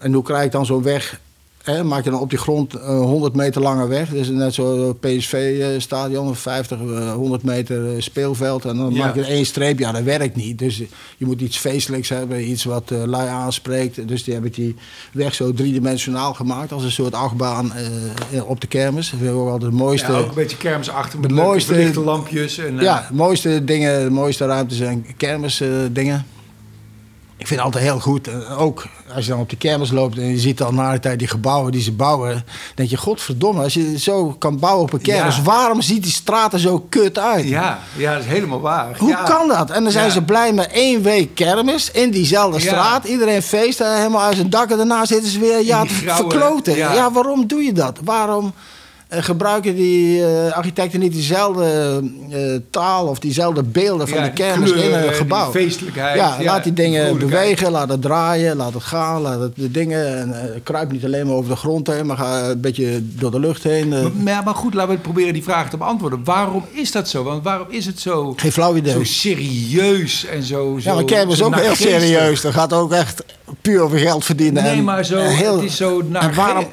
En hoe krijg ik dan zo'n weg? Hè, maak je dan op die grond een 100 meter lange weg. Dus net zo'n PSV-stadion, 50, eh, 100 meter eh, speelveld. En dan Ja. maak je één streep. Ja, dat werkt niet. Dus je moet iets feestelijks hebben, iets wat eh lui aanspreekt. Dus die hebben die weg zo driedimensionaal gemaakt. Als een soort achtbaan eh, op de kermis. Dat vind ik ook altijd het mooiste. Ja, ook een beetje kermisachtig met De mooiste- lampjes. En, eh, Ja, de mooiste dingen, de mooiste ruimtes zijn kermisdingen. Ik vind het altijd heel goed. eh, Ook als je dan op de kermis loopt en je ziet dan na de tijd die gebouwen die ze bouwen. Dan denk je, godverdomme, als je zo kan bouwen op een kermis. Ja. Waarom ziet die straten zo kut uit? Ja, ja, dat is helemaal waar. Hoe ja. kan dat? En dan zijn Ja. ze blij met één week kermis in diezelfde straat. Iedereen feest, eh, helemaal uit zijn dak. En daarna zitten ze weer ja, te verkloten. ja. Waarom doe je dat? Waarom gebruiken die eh, architecten niet diezelfde eh, taal of diezelfde beelden van Ja, de kermis in een gebouw? feestelijkheid, Ja, ja, laat die dingen bewegen, laat het draaien, laat het gaan, laat het de dingen. En, eh, kruip niet alleen maar over de grond heen, maar ga een beetje door de lucht heen. eh. Maar, maar- goed, laten we proberen die vraag te beantwoorden. Waarom is dat zo? Want waarom is het zo, Geen flauw idee. zo serieus en zo... Ja, maar zo- kermis is zo ook heel serieus. Dat gaat ook echt puur over geld verdienen. Nee, en- maar zo, heel- het is zo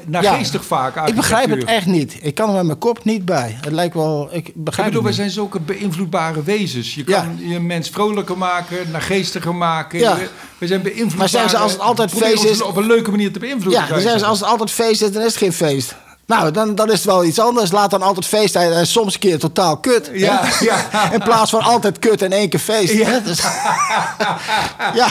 naargeestig vaak. Ik begrijp het echt niet. Ik kan er met mijn kop niet bij. Het lijkt wel... Ik Ik begrijp bedoel, wij zijn zulke beïnvloedbare wezens. Je Ja. kan je mens vrolijker maken, naargeestiger maken. Ja. We, zijn beïnvloedbaar. Maar zeggen ze als het altijd feest is- Op een leuke manier te beïnvloeden. Ja, dan zeggen ze als het altijd feest is, dan is het geen feest. Nou, dan, dan is het wel iets anders. Laat dan altijd feest zijn en soms een keer totaal kut. Ja, ja. In plaats van altijd kut en één keer feest. Ja. Dus, ja,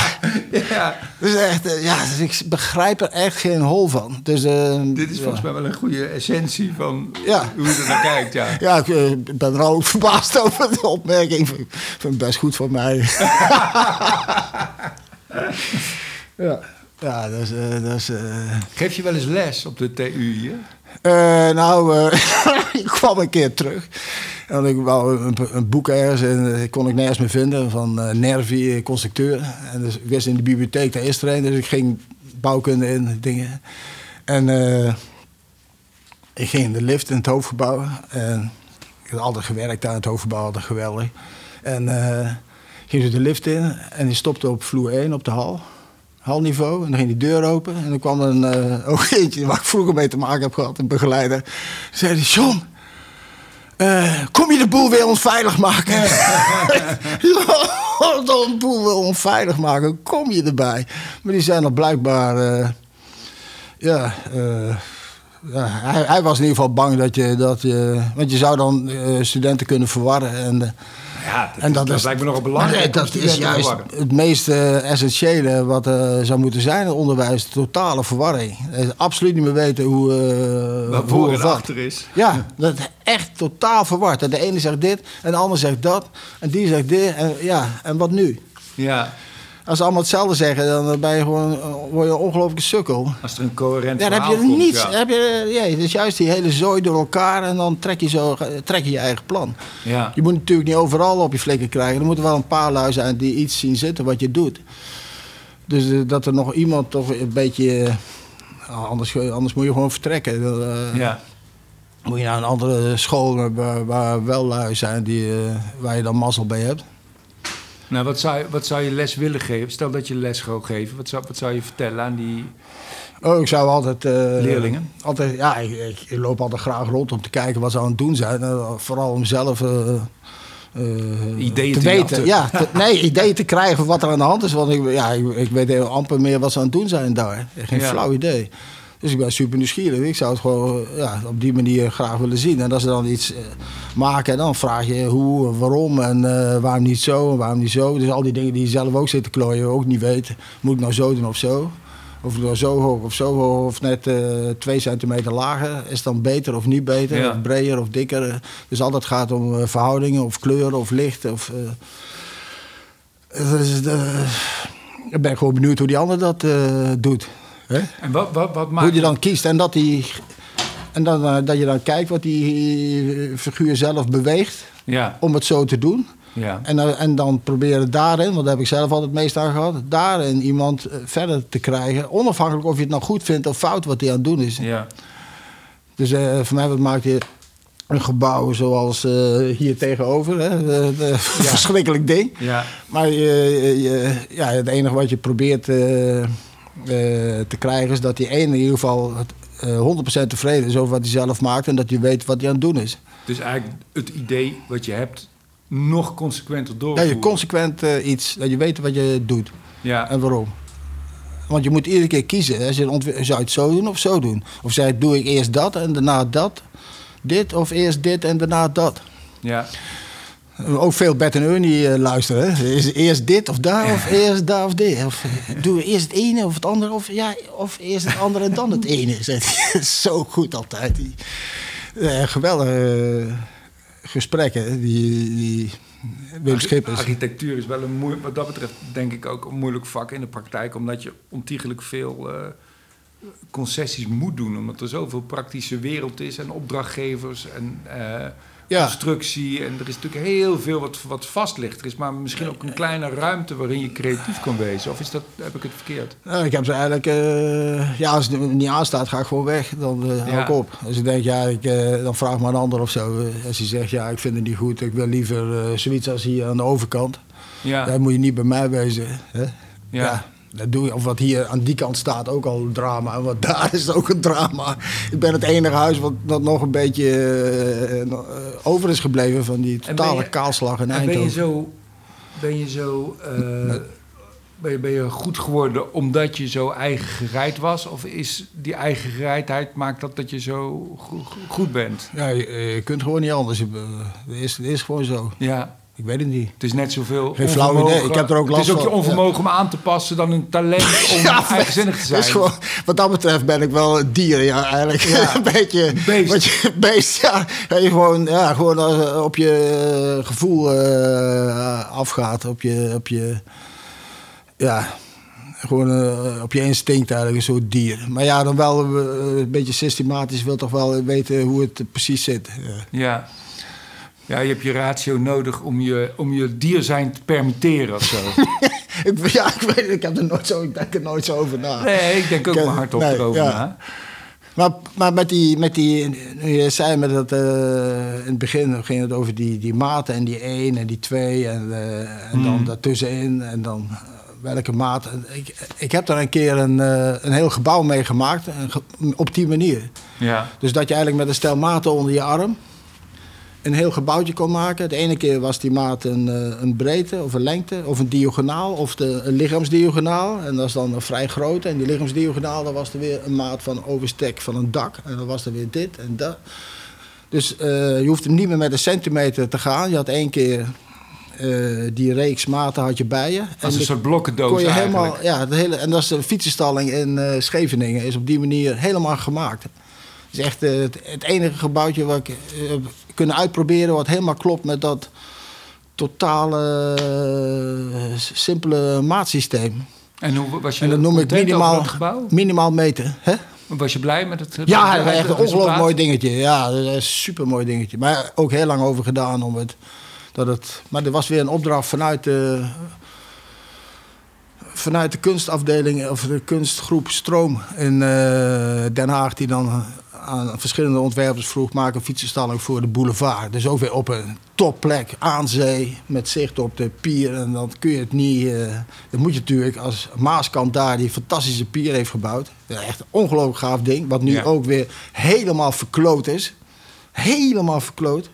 Ja, dus echt, eh, ja, dus ik begrijp er echt geen hol van. Dus, eh, dit is volgens mij wel een goede essentie van Ja. hoe je er naar kijkt. Ja. Ja, ik eh, ben er ook verbaasd over de opmerking. Ik vind het best goed van mij. ja. Ja, dat is... eh, dat is eh, Geef je wel eens les op de TU hier? Eh, nou, ik kwam een keer terug. En ik wou een, een boek ergens en eh, kon ik nergens meer vinden van Nervi, constructeur. En dus ik wist in de bibliotheek, daar is er een. Dus ik ging bouwkunde in, dingen. En ik ging in de lift in het hoofdgebouw. En ik had altijd gewerkt daar in het hoofdgebouw, altijd geweldig. En ging ze de lift in en die stopte op vloer 1 op de hal. Halniveau. En dan ging die deur open. En dan kwam een uh, ook eentje waar ik vroeger mee te maken heb gehad, een begeleider. Zei hij, John, uh, kom je de boel weer onveilig maken? ja, de boel weer onveilig maken, kom je erbij? Maar die zijn er blijkbaar, uh, ja, uh, ja hij, hij, was in ieder geval bang dat je, dat je want je zou dan studenten kunnen verwarren. En, ja, dat, en dat, is, lijkt me nogal belangrijk. dat is juist het meest essentiële wat er zou moeten zijn in het onderwijs. Totale verwarring. absoluut niet meer weten hoe, uh, wat voor en achter is. Ja, dat echt totaal verward. De ene zegt dit en de ander zegt dat. En die zegt dit. En, ja, en wat nu? Ja. Als ze allemaal hetzelfde zeggen, dan ben je gewoon, word je een ongelooflijke sukkel. Als er een coherent ja, dan heb je komt, niets. Ja. Heb je, ja, het is juist die hele zooi door elkaar en dan trek je, zo, trek je je eigen plan. Ja. Je moet natuurlijk niet overal op je flikken krijgen. Er moeten wel een paar lui zijn die iets zien zitten wat je doet. Dus dat er nog iemand toch een beetje... Anders, anders moet je gewoon vertrekken. Ja. Moet je naar een andere school waar, waar wel lui zijn die, waar je dan mazzel bij hebt. Nou, wat zou, wat zou je les willen geven? Stel dat je les zou geven. Wat zou, wat zou je vertellen aan die oh, ik zou altijd, uh, leerlingen? Altijd, ja, ik, ik, ik, loop altijd graag rond om te kijken wat ze aan het doen zijn. Uh, vooral om zelf uh, ideeën te, te weten. Ja, te, nee, ideeën te krijgen wat er aan de hand is. Want ik, ja, ik, ik weet heel amper meer wat ze aan het doen zijn daar. Geen ja. flauw idee. Dus ik ben super nieuwsgierig. Ik zou het gewoon ja, op die manier graag willen zien. En als ze dan iets uh, maken, dan vraag je hoe, waarom en uh, waarom niet zo en waarom niet zo. Dus al die dingen die je zelf ook zit te klooien, ook niet weet. Moet ik nou zo doen of zo? Of ik nou zo hoog of zo hoog of net uh, twee centimeter lager. Is het dan beter of niet beter? Ja. Of breder of dikker? Dus altijd gaat om verhoudingen of kleuren of licht. Of, dus, ik ben gewoon benieuwd hoe die ander dat doet. Hè? En wat, wat, wat maakt Hoe je dan kiest en dat, die, en dan, uh, dat je dan kijkt wat die figuur zelf beweegt ja. om het zo te doen. Ja. En, uh, en dan proberen daarin, want daar heb ik zelf altijd het meest aan gehad, daarin iemand verder te krijgen. Onafhankelijk of je het nou goed vindt of fout wat hij aan het doen is. Ja. Dus uh, voor mij wat maakt je een gebouw zoals uh, hier tegenover. Hè? De, de ja. Verschrikkelijk ding. Ja. Maar je, je, ja, het enige wat je probeert uh, te krijgen is dat die ene in ieder geval uh, 100% tevreden is over wat hij zelf maakt en dat je weet wat hij aan het doen is. Dus eigenlijk het idee wat je hebt nog consequenter Ja, doorvoeren. je consequent uh, iets, dat je weet wat je doet Ja. en waarom. Want je moet iedere keer kiezen. Hè? Zou je het zo doen of zo doen? Of zei doe ik eerst dat en daarna dat? Dit of eerst dit en daarna dat? Ja. Ook veel Bert en Ernie uh, luisteren. Hè? Is eerst dit of daar of eerst daar of dit? Of doen we eerst het ene of het andere? Of, ja, of eerst het andere en dan het ene? Zo goed altijd. Die, uh, geweldige uh, gesprekken. Die, die Wim Schippers. Architectuur is wel een moeilijk, wat dat betreft denk ik ook een moeilijk vak in de praktijk. Omdat je ontiegelijk veel uh, concessies moet doen. Omdat er zoveel praktische wereld is en opdrachtgevers en. Constructie. En er is natuurlijk heel veel wat, wat vast ligt. Er is maar misschien ook een kleine ruimte waarin je creatief kan wezen. Of is dat, heb ik het verkeerd? Nou, ik heb ze eigenlijk... Uh, ja, als het niet aanstaat, ga ik gewoon weg. Dan uh, hou ik op. Als ik denk, ja, ik, uh, dan vraag maar een ander of zo. Als hij zegt, ja, ik vind het niet goed. Ik wil liever zoiets als hier aan de overkant. Ja. Dan moet je niet bij mij wezen. Hè? Ja. Dat doe je, of wat hier aan die kant staat, ook al drama. En wat daar is ook een drama. Ik ben het enige huis wat, dat nog een beetje uh, over is gebleven van die totale je, kaalslag in en Eindhoven. Ben je zo, ben je, zo uh, ben je, ben je goed geworden omdat je zo eigen gereid was? Of is die eigen gereidheid maakt dat dat je zo go goed bent? Ja, je, je, kunt gewoon niet anders. Het is, het is gewoon zo. Ja. Ik weet het niet. Het is net zoveel Geen flauw idee. Ik heb er ook last Het is ook je van. onvermogen ja. om aan te passen dan een talent om ja, eigenzinnig te zijn. Is gewoon, wat dat betreft ben ik wel een dier, ja, eigenlijk. Ja. een beetje... Beest. Wat je, beest, ja. Dat je gewoon, ja, gewoon uh, op je gevoel uh, afgaat. Op je... Op je ja, gewoon uh, op je instinct eigenlijk, een soort dier. Maar ja, dan wel uh, een beetje systematisch wil toch wel weten hoe het precies zit. Ja. Ja. Je hebt je ratio nodig om je, om je dier zijn te permitteren of zo. ik, ja, ik weet ik heb er nooit zo, ik denk er nooit zo over na. Nee, ik denk ook ik, maar hardop nee, erover ja. na. Maar, maar met die, met die, nu je zei met dat, eh, in het begin ging het over die, die maten en die 1 en die 2 en, eh, en dan Mm. daartussenin en dan eh, welke maat. Ik, ik heb daar een keer een, een heel gebouw mee gemaakt op die manier. Ja. Dus dat je eigenlijk met een stel maten onder je arm een heel gebouwtje kon maken. De ene keer was die maat een, eh, een breedte of een lengte of een diagonaal of de, een lichaamsdiagonaal. En dat is dan een vrij groot. En die lichaamsdiagonaal, dat was er weer een maat van overstek van een dak. En dan was er weer dit en dat. Dus eh, je hoeft hem niet meer met een centimeter te gaan. Je had één keer eh, die reeks maten had je bij je. Als En een soort blokkendoos kon je eigenlijk. helemaal, ja, de hele, en dat is de fietsenstalling in eh, Scheveningen, is op die manier helemaal gemaakt. Het is echt eh, het, het enige gebouwtje wat ik eh, heb kunnen uitproberen, wat helemaal klopt met dat totale eh, simpele maatsysteem. En hoe was je En dat noem ik minimaal, minimaal meten. Hè? Was je blij met het Ja, het echt een ongelooflijk mooi dingetje. Ja, een super mooi dingetje. Maar ook heel lang over gedaan om het, dat het. Maar er was weer een opdracht vanuit de. Vanuit de kunstafdeling of de kunstgroep Stroom in Den Haag, die dan aan verschillende ontwerpers vroeg: maak een fietsenstalling voor de boulevard. Dus ook weer op een topplek aan zee, met zicht op de pier. En dan kun je het niet. eh, dat moet je natuurlijk als Maaskant daar die fantastische pier heeft gebouwd. Ja, echt een ongelooflijk gaaf ding, wat nu Ja. ook weer helemaal verkloot is. Helemaal verkloot.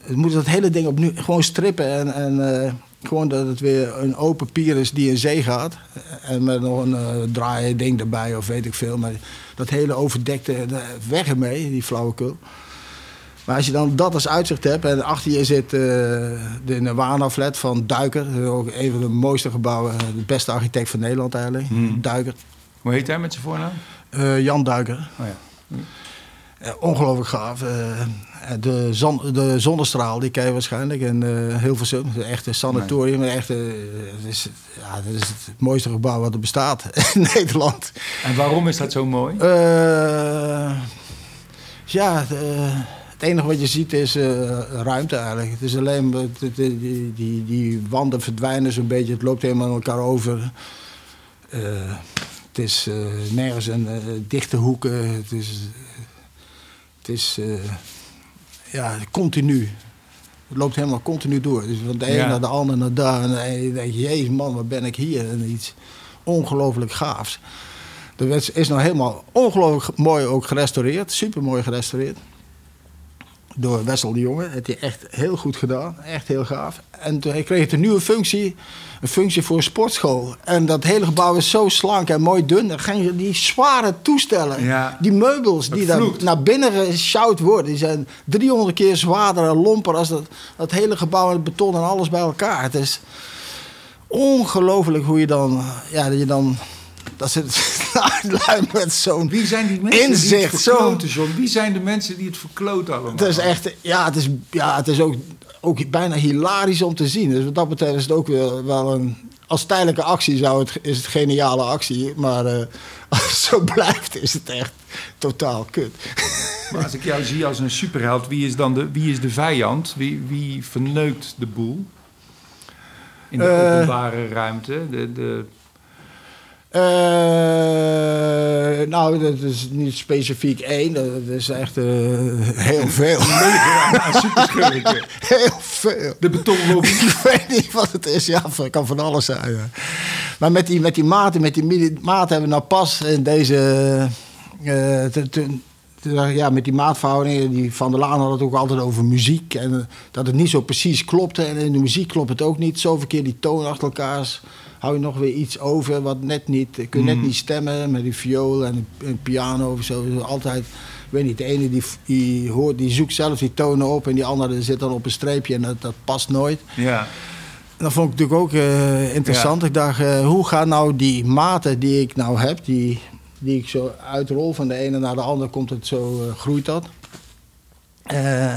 Het moet dat hele ding opnieuw gewoon strippen en, en eh, gewoon dat het weer een open pier is die in zee gaat. En met nog een eh draaien ding erbij of weet ik veel. Maar dat hele overdekte, eh, weg ermee, die flauwekul. Maar als je dan dat als uitzicht hebt en achter je zit eh, de Nirvana-flat van Duiker. Ook een van de mooiste gebouwen, de beste architect van Nederland eigenlijk. Hmm. Duiker. Hoe heet hij met zijn voornaam? Jan Duiker. Oh ja. Eh, ongelooflijk gaaf. Eh, de, zon, de zonnestraal, die ken je waarschijnlijk. En eh Hilversum, een echte sanatorium. Een echte, eh, het, is, ja, dat is het mooiste gebouw wat er bestaat in Nederland. En waarom is dat zo mooi? Eh, ja, de- het enige wat je ziet is eh, ruimte eigenlijk. Het is alleen, de- die, die, die wanden verdwijnen zo'n beetje. Het loopt helemaal aan elkaar over. Eh, het is eh, nergens een eh, dichte hoeken. Het is, het is eh, ja, continu. Het loopt helemaal continu door. Dus van de ene Ja. naar de ander naar daar. En dan denk je, jezus man, waar ben ik hier? En iets ongelooflijk gaafs. De wet is nou helemaal ongelooflijk mooi ook gerestaureerd. Super mooi gerestaureerd. Door Wessel de Jonge. Dat heeft hij echt heel goed gedaan. Echt heel gaaf. En toen kreeg het een nieuwe functie. Een functie voor een sportschool. En dat hele gebouw is zo slank en mooi dun. Dan gaan je die zware toestellen. Ja. Die meubels die Het daar vloekt. naar binnen gesjouwd worden. Die zijn 300 keer zwaarder en lomper als dat, dat hele gebouw met beton en alles bij elkaar. Het is ongelooflijk hoe je dan... Ja, dat je dan... Dat zit lui met zo'n... Wie zijn die mensen die Inzicht, het verkloten, John? Wie zijn de mensen die het verkloten allemaal? Het is echt, ja, het is, ja, het is ook, ook bijna hilarisch om te zien. Dus wat dat betreft is het ook wel, wel een. Als tijdelijke actie zou het, is het geniale actie. Maar eh, als het zo blijft, is het echt totaal kut. Maar als ik jou zie als een superheld, wie is dan de, wie is de vijand? Wie, wie verneukt de boel? In de Eh. openbare ruimte? De, de, Eh, nou, dat is niet specifiek één. Dat is echt eh, heel veel. superschurken. heel veel. De betonlobby. Ik weet niet wat het is. Ja, het kan van alles zijn. ja. Maar met die, met die maten, met die maat hebben we nou pas in deze... eh, te- te- te- ja, met die maatverhoudingen, die Van der Laan had het ook altijd over muziek. En dat het niet zo precies klopte. En in de muziek klopt het ook niet. Zoveel keer die toon achter elkaar. Hou je nog weer iets over wat net niet... Je kunt net niet stemmen met die viool en een piano of zo. Dus altijd... Ik weet niet, de ene die, die, hoort, die zoekt zelf die tonen op... en die andere zit dan op een streepje en dat, dat past nooit. Ja. Dat vond ik natuurlijk ook eh, interessant. Ik dacht, eh, hoe gaan nou die maten die ik nou heb, die, die ik zo uitrol van de ene naar de andere, komt het zo, eh, groeit dat.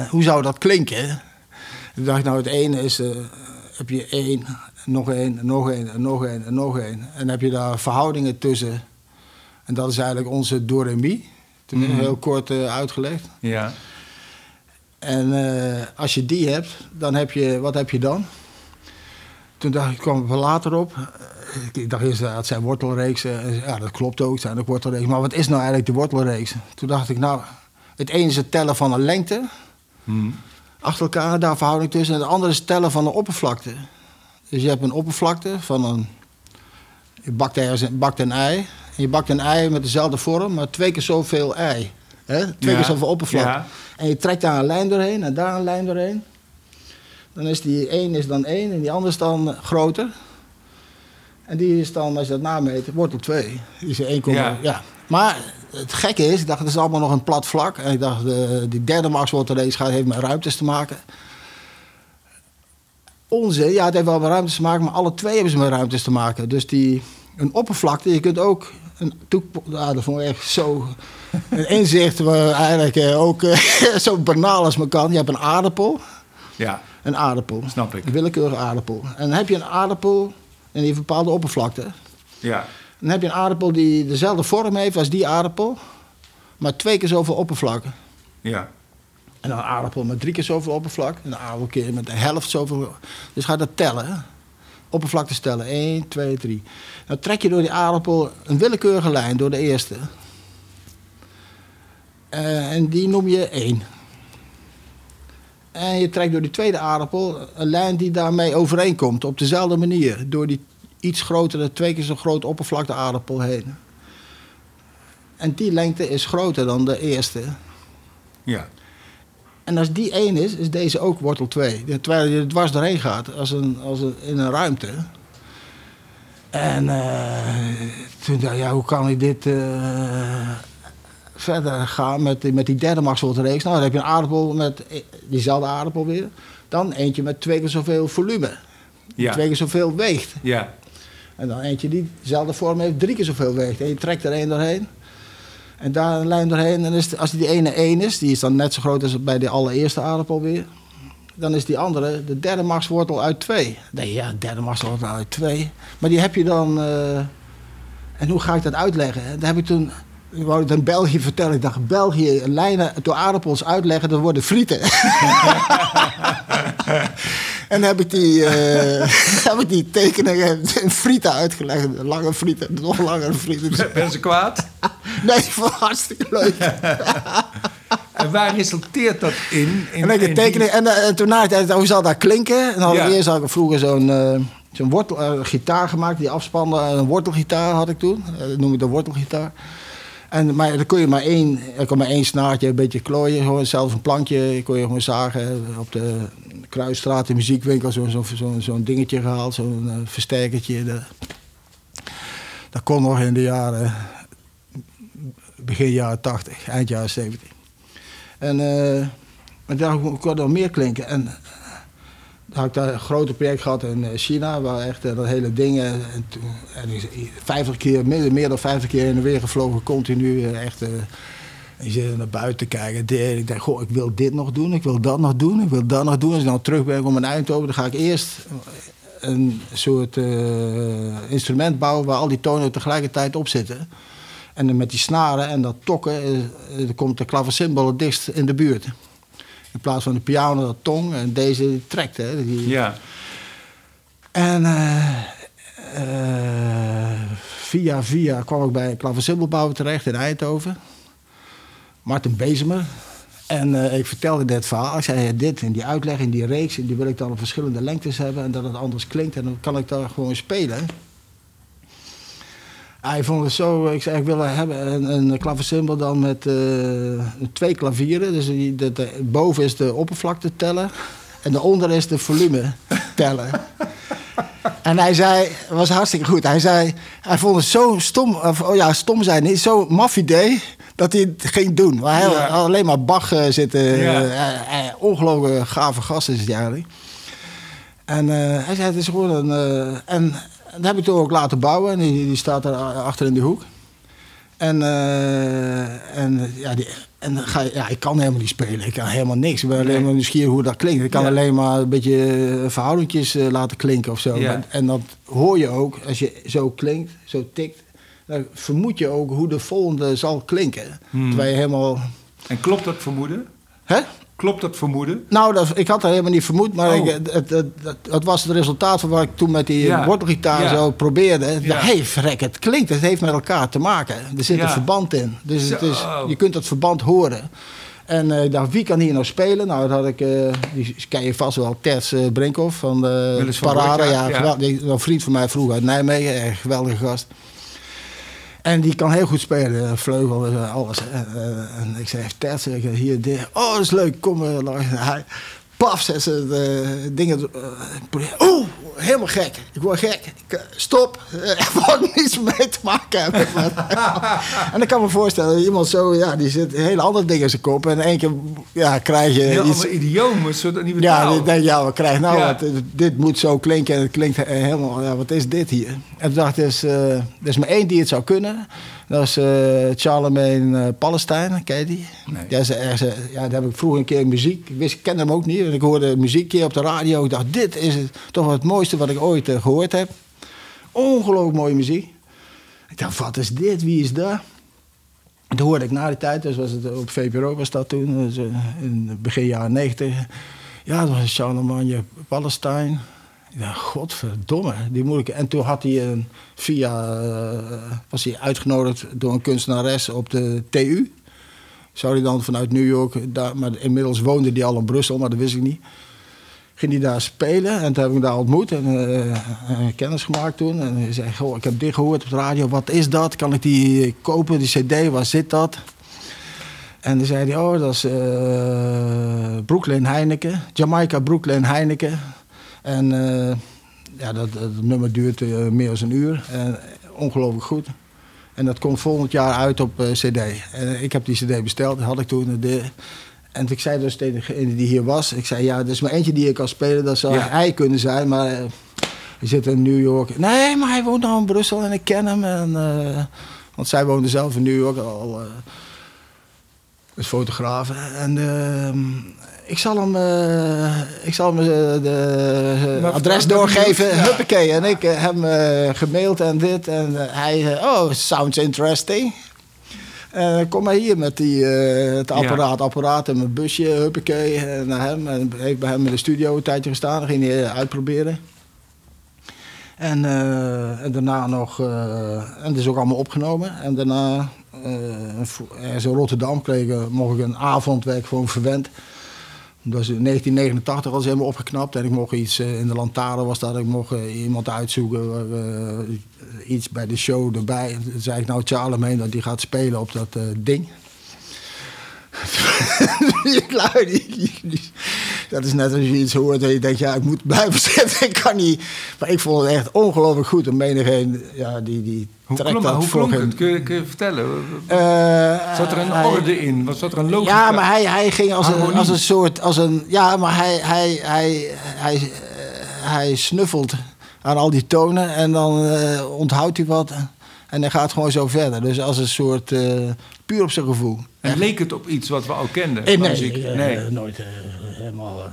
Hoe zou dat klinken? Ik dacht, nou het ene is, heb je één, nog één, nog één, en nog één, en nog één. En dan heb je daar verhoudingen tussen. En dat is eigenlijk onze do re mi. Tenminste, Mhm. heel kort eh, uitgelegd. Ja. En eh, als je die hebt, dan heb je, wat heb je dan? Toen dacht ik, kwam er later op. ik dacht eerst, dat zijn wortelreeksen. Ja, dat klopt ook, het zijn ook wortelreeksen. Maar wat is nou eigenlijk de wortelreeks? Toen dacht ik, nou, het ene is het tellen van een lengte. Hmm. Achter elkaar, daar verhouding tussen. En het andere is het tellen van de oppervlakte. Dus je hebt een oppervlakte van een... Je bakt, ergens, bakt een ei. En je bakt een ei met dezelfde vorm, maar twee keer zoveel ei. Hè? Twee Ja, keer zoveel oppervlakte. ja. En je trekt daar een lijn doorheen en daar een lijn doorheen. Dan is die één is dan één en die andere is dan groter. En die is dan, als je dat nameet, wortel 2. Die is 1, Ja. ja. Maar het gekke is, ik dacht, het is allemaal nog een plat vlak. En ik dacht, de, die derde maxwortelrace gaat heeft met ruimtes te maken. Onzin, ja, het heeft wel met ruimtes te maken, maar alle twee hebben ze met ruimtes te maken. Dus die, een oppervlakte, je kunt ook een. Ja, dat vond ik echt zo... Een inzicht waar eigenlijk eh, ook eh, zo banaal als maar kan. Je hebt een aardappel, Ja, een aardappel. snap ik. Een willekeurige aardappel. En dan heb je een aardappel en die heeft een bepaalde oppervlakte. Ja, Dan heb je een aardappel die dezelfde vorm heeft als die aardappel, maar twee keer zoveel oppervlak. ja. En een aardappel met drie keer zoveel oppervlak. En een aardappel keer met de helft zoveel. Dus ga dat tellen. Oppervlakte tellen. 1, 2, 3. Dan trek je door die aardappel een willekeurige lijn door de eerste. Eh, en die noem je 1. En je trekt door die tweede aardappel een lijn die daarmee overeenkomt. Op dezelfde manier. Door die iets grotere, twee keer zo grote oppervlakte aardappel heen. En die lengte is groter dan de eerste. Ja, En als die één is, is deze ook wortel 2. Terwijl je er dwars doorheen gaat, als een, als een, in een ruimte. En toen dacht ik, ja, hoe kan ik dit eh, verder gaan met, die- met die derde maxwortelreeks? Nou, dan heb je een aardappel met eh, diezelfde aardappel weer. Dan eentje met twee keer zoveel volume. ja, Twee keer zoveel weegt. ja. En dan eentje die dezelfde vorm heeft, drie keer zoveel weegt. En je trekt er één doorheen. En daar een lijn doorheen. En als die ene één is, die is dan net zo groot als bij de allereerste aardappel weer. Dan is die andere de derde machtswortel uit twee. Nee, ja, derde machtswortel uit twee. Maar die heb je dan... eh, en hoe ga ik dat uitleggen? Dat heb ik toen... Ik wou het in België vertellen. Ik dacht, België lijnen door aardappels uitleggen, dat worden frieten. en dan heb ik die, eh, heb ik die tekeningen in frieten uitgelegd. Lange frieten, nog langere frieten. Ben ze kwaad? Nee, ik vond het hartstikke leuk. En waar resulteert dat in? in En, ik tekening, en, eh, en toen na de tijd, hoe zal dat klinken? En dan had ik Ja. eerst had ik vroeger zo'n eh, zo'n wortel, eh, gitaar gemaakt, die afspande. Een wortelgitaar had ik toen. Eh, dat noem ik de wortelgitaar. En, maar dan kon je maar één, er kon maar één snaartje, een beetje klooien. Gewoon zelfs een plankje kon je gewoon zagen. Op de Kruisstraat, de muziekwinkel, zo'n zo, zo, dingetje gehaald. Zo'n eh, versterkertje. Dat kon nog in de jaren, begin jaren 80, eind jaren 70. En maar daar kon nog meer klinken. En eh, dan had ik daar een groot project gehad in eh, China, waar echt eh, dat hele ding. eh, En toen, en ik- 50 keer, meer, dan 50 keer in de weer gevlogen, continu. eh, Echt. En je zit naar buiten te kijken. Dit- Ik denk, goh, ik wil dit nog doen, ik wil dat nog doen, ik wil dat nog doen. Als ik dan terug ben om een Eindhoven, dan ga ik eerst een soort eh, instrument bouwen waar al die tonen tegelijkertijd op zitten. En dan met die snaren en dat tokken, dan komt de klaversymbol het dichtst in de buurt. In plaats van de piano, dat tong. En deze trekt, hè. Die, Ja, En eh, via via kwam ik bij een klaversymbolbouwer terecht in Eindhoven. Martin Bezemer. En eh, ik vertelde dit verhaal. Ik zei, dit en die uitleg in die reeks... die wil ik dan op verschillende lengtes hebben... en dat het anders klinkt. En dan kan ik daar gewoon spelen. Hij vond het zo... Ik zei, ik wil hebben een, een dan met eh, twee klavieren. Dus die, de, boven is de oppervlakte tellen... en daaronder is de volume tellen. En hij zei, was hartstikke goed. Hij zei, hij vond het zo stom, of, oh ja, stom zijn, zo'n maf idee, dat hij het ging doen. Maar hij Ja. had alleen maar Bach eh, zitten. Ja. eh, eh, ongelooflijk gave gast is het eigenlijk. En hij zei, het is gewoon een... en dat heb ik toen ook laten bouwen. En die, die staat daar achter in de hoek. En, eh, en, ja, die, en ga ja, ik kan helemaal niet spelen. Ik kan helemaal niks. Ik ben alleen maar nieuwsgierig hoe dat klinkt. Ik kan Ja. alleen maar een beetje verhoudingjes laten klinken of zo. Ja. En dat hoor je ook. Als je zo klinkt, zo tikt... dan vermoed je ook hoe de volgende zal klinken. Hmm. Terwijl je helemaal... en klopt dat vermoeden? Hè? Klopt dat vermoeden? Nou, dat, ik had dat helemaal niet vermoed, maar Oh. ik, het, het, het, het was het resultaat van wat ik toen met die Ja. wortelgitaar Ja. zo probeerde. Hé, Ja. hey, verrek, het klinkt, het heeft met elkaar te maken. Er zit een verband in. Dus het is, je kunt dat verband horen. En eh, ik dacht, wie kan hier nou spelen? Nou, dat had ik, eh, die ken je vast wel, Ters eh, Brinkhoff van de Parade. Ja, een vriend van mij vroeger uit Nijmegen, een geweldige gast. En die kan heel goed spelen, vleugel, eh, alles. En, eh, en ik zei, Ters, ik, hier, dit. oh, dat is leuk, kom. eh. Hij, paf, zet ze de dingen. eh, Oeh, helemaal gek. Ik word gek. Ik, eh, stop. Eh, Ik wou niets mee te maken hebben. en ik kan me voorstellen, dat iemand zo, ja, die zit hele andere dingen in zijn kop. En in één keer ja, krijg je Heel iets. een soort nieuwe Ja, ik denk, ja, wat krijg je nou? Ja. Wat, dit moet zo klinken en het klinkt eh, helemaal, ja, wat is dit hier? En toen dacht ik, eh, er is maar één die het zou kunnen. Dat is eh Charlemagne eh Palestijn, ken je die? Nee. Dat is ja, daar heb ik vroeger een keer muziek, ik wist, ik kende hem ook niet. En ik hoorde muziek een keer op de radio. Ik dacht, dit is het, toch het mooiste wat ik ooit eh, gehoord heb. Ongelooflijk mooie muziek. Ik dacht, wat is dit? Wie is dat? En Toen hoorde ik na die tijd, dus was het op VPRO was dat toen, dus, in begin jaren 90. Ja, dat was Charlemagne Palestijn. Dacht, godverdomme, die moet ik... En toen had hij een, via, eh, was hij uitgenodigd door een kunstenares op de TU. Zou hij dan vanuit New York, daar, maar inmiddels woonde hij al in Brussel, maar dat wist ik niet. Ging hij daar spelen en toen heb ik hem daar ontmoet en eh, eh, kennis gemaakt toen. En hij zei, goh, ik heb dit gehoord op de radio, wat is dat? Kan ik die kopen, die cd, waar zit dat? En dan zei hij, oh, dat is eh Brooklyn Heineken, Jamaica Brooklyn Heineken. En eh, ja, dat, dat nummer duurt eh, meer dan een uur. En ongelooflijk goed. En dat komt volgend jaar uit op eh, CD. En ik heb die CD besteld, dat had ik toen. De, en ik zei dus tegen degene die hier was: Ik zei, ja, er is maar eentje die ik kan spelen, dat zou Ja. hij kunnen zijn. Maar eh, hij zit in New York. Nee, maar hij woont nou in Brussel en ik ken hem. En, eh, want zij woonde zelf in New York al. eh is fotograaf. En ehm, ik zal hem, eh, ik zal hem eh, de adres doorgeven. ja. Huppakee. En ik eh, heb hem gemaild en dit. En hij, oh, sounds interesting. Eh, kom maar hier met die, het Ja. apparaat, apparaat en mijn busje, huppakee, naar hem. En heeft bij hem in de studio een tijdje gestaan. Dan ging hij uitproberen. En, en daarna nog, en dat is ook allemaal opgenomen. En daarna, eh, vo- ergens in Rotterdam, kreeg, ik, eh, mocht ik een avondwerk gewoon verwend. Dat was in 1989 was helemaal opgeknapt. En ik mocht iets eh, in de lantaarn was dat. Ik mocht eh, iemand uitzoeken, eh, iets bij de show erbij. En toen zei ik nou Charlemagne dat die gaat spelen op dat eh, ding. die lui, die, die- die- dat is net als je iets hoort en je denkt, ja, ik moet blijven zitten. Ik kan niet. Maar ik vond het echt ongelooflijk goed. En menigeen, ja, die, die Hoe trekt klonk, dat hoe klonk het? Kun je, kun je vertellen? Eh, Zat er een hij- orde in? Was zat er een logica? Ja, maar hij, hij ging als een, als een soort. Als een, ja, maar hij, hij, hij, hij, hij snuffelt aan al die tonen en dan eh, onthoudt hij wat. En hij gaat gewoon zo verder. Dus als een soort. eh, puur op zijn gevoel. En leek het op iets wat we al kenden? Eh, nee, muziek? eh, nee. nooit eh, helemaal.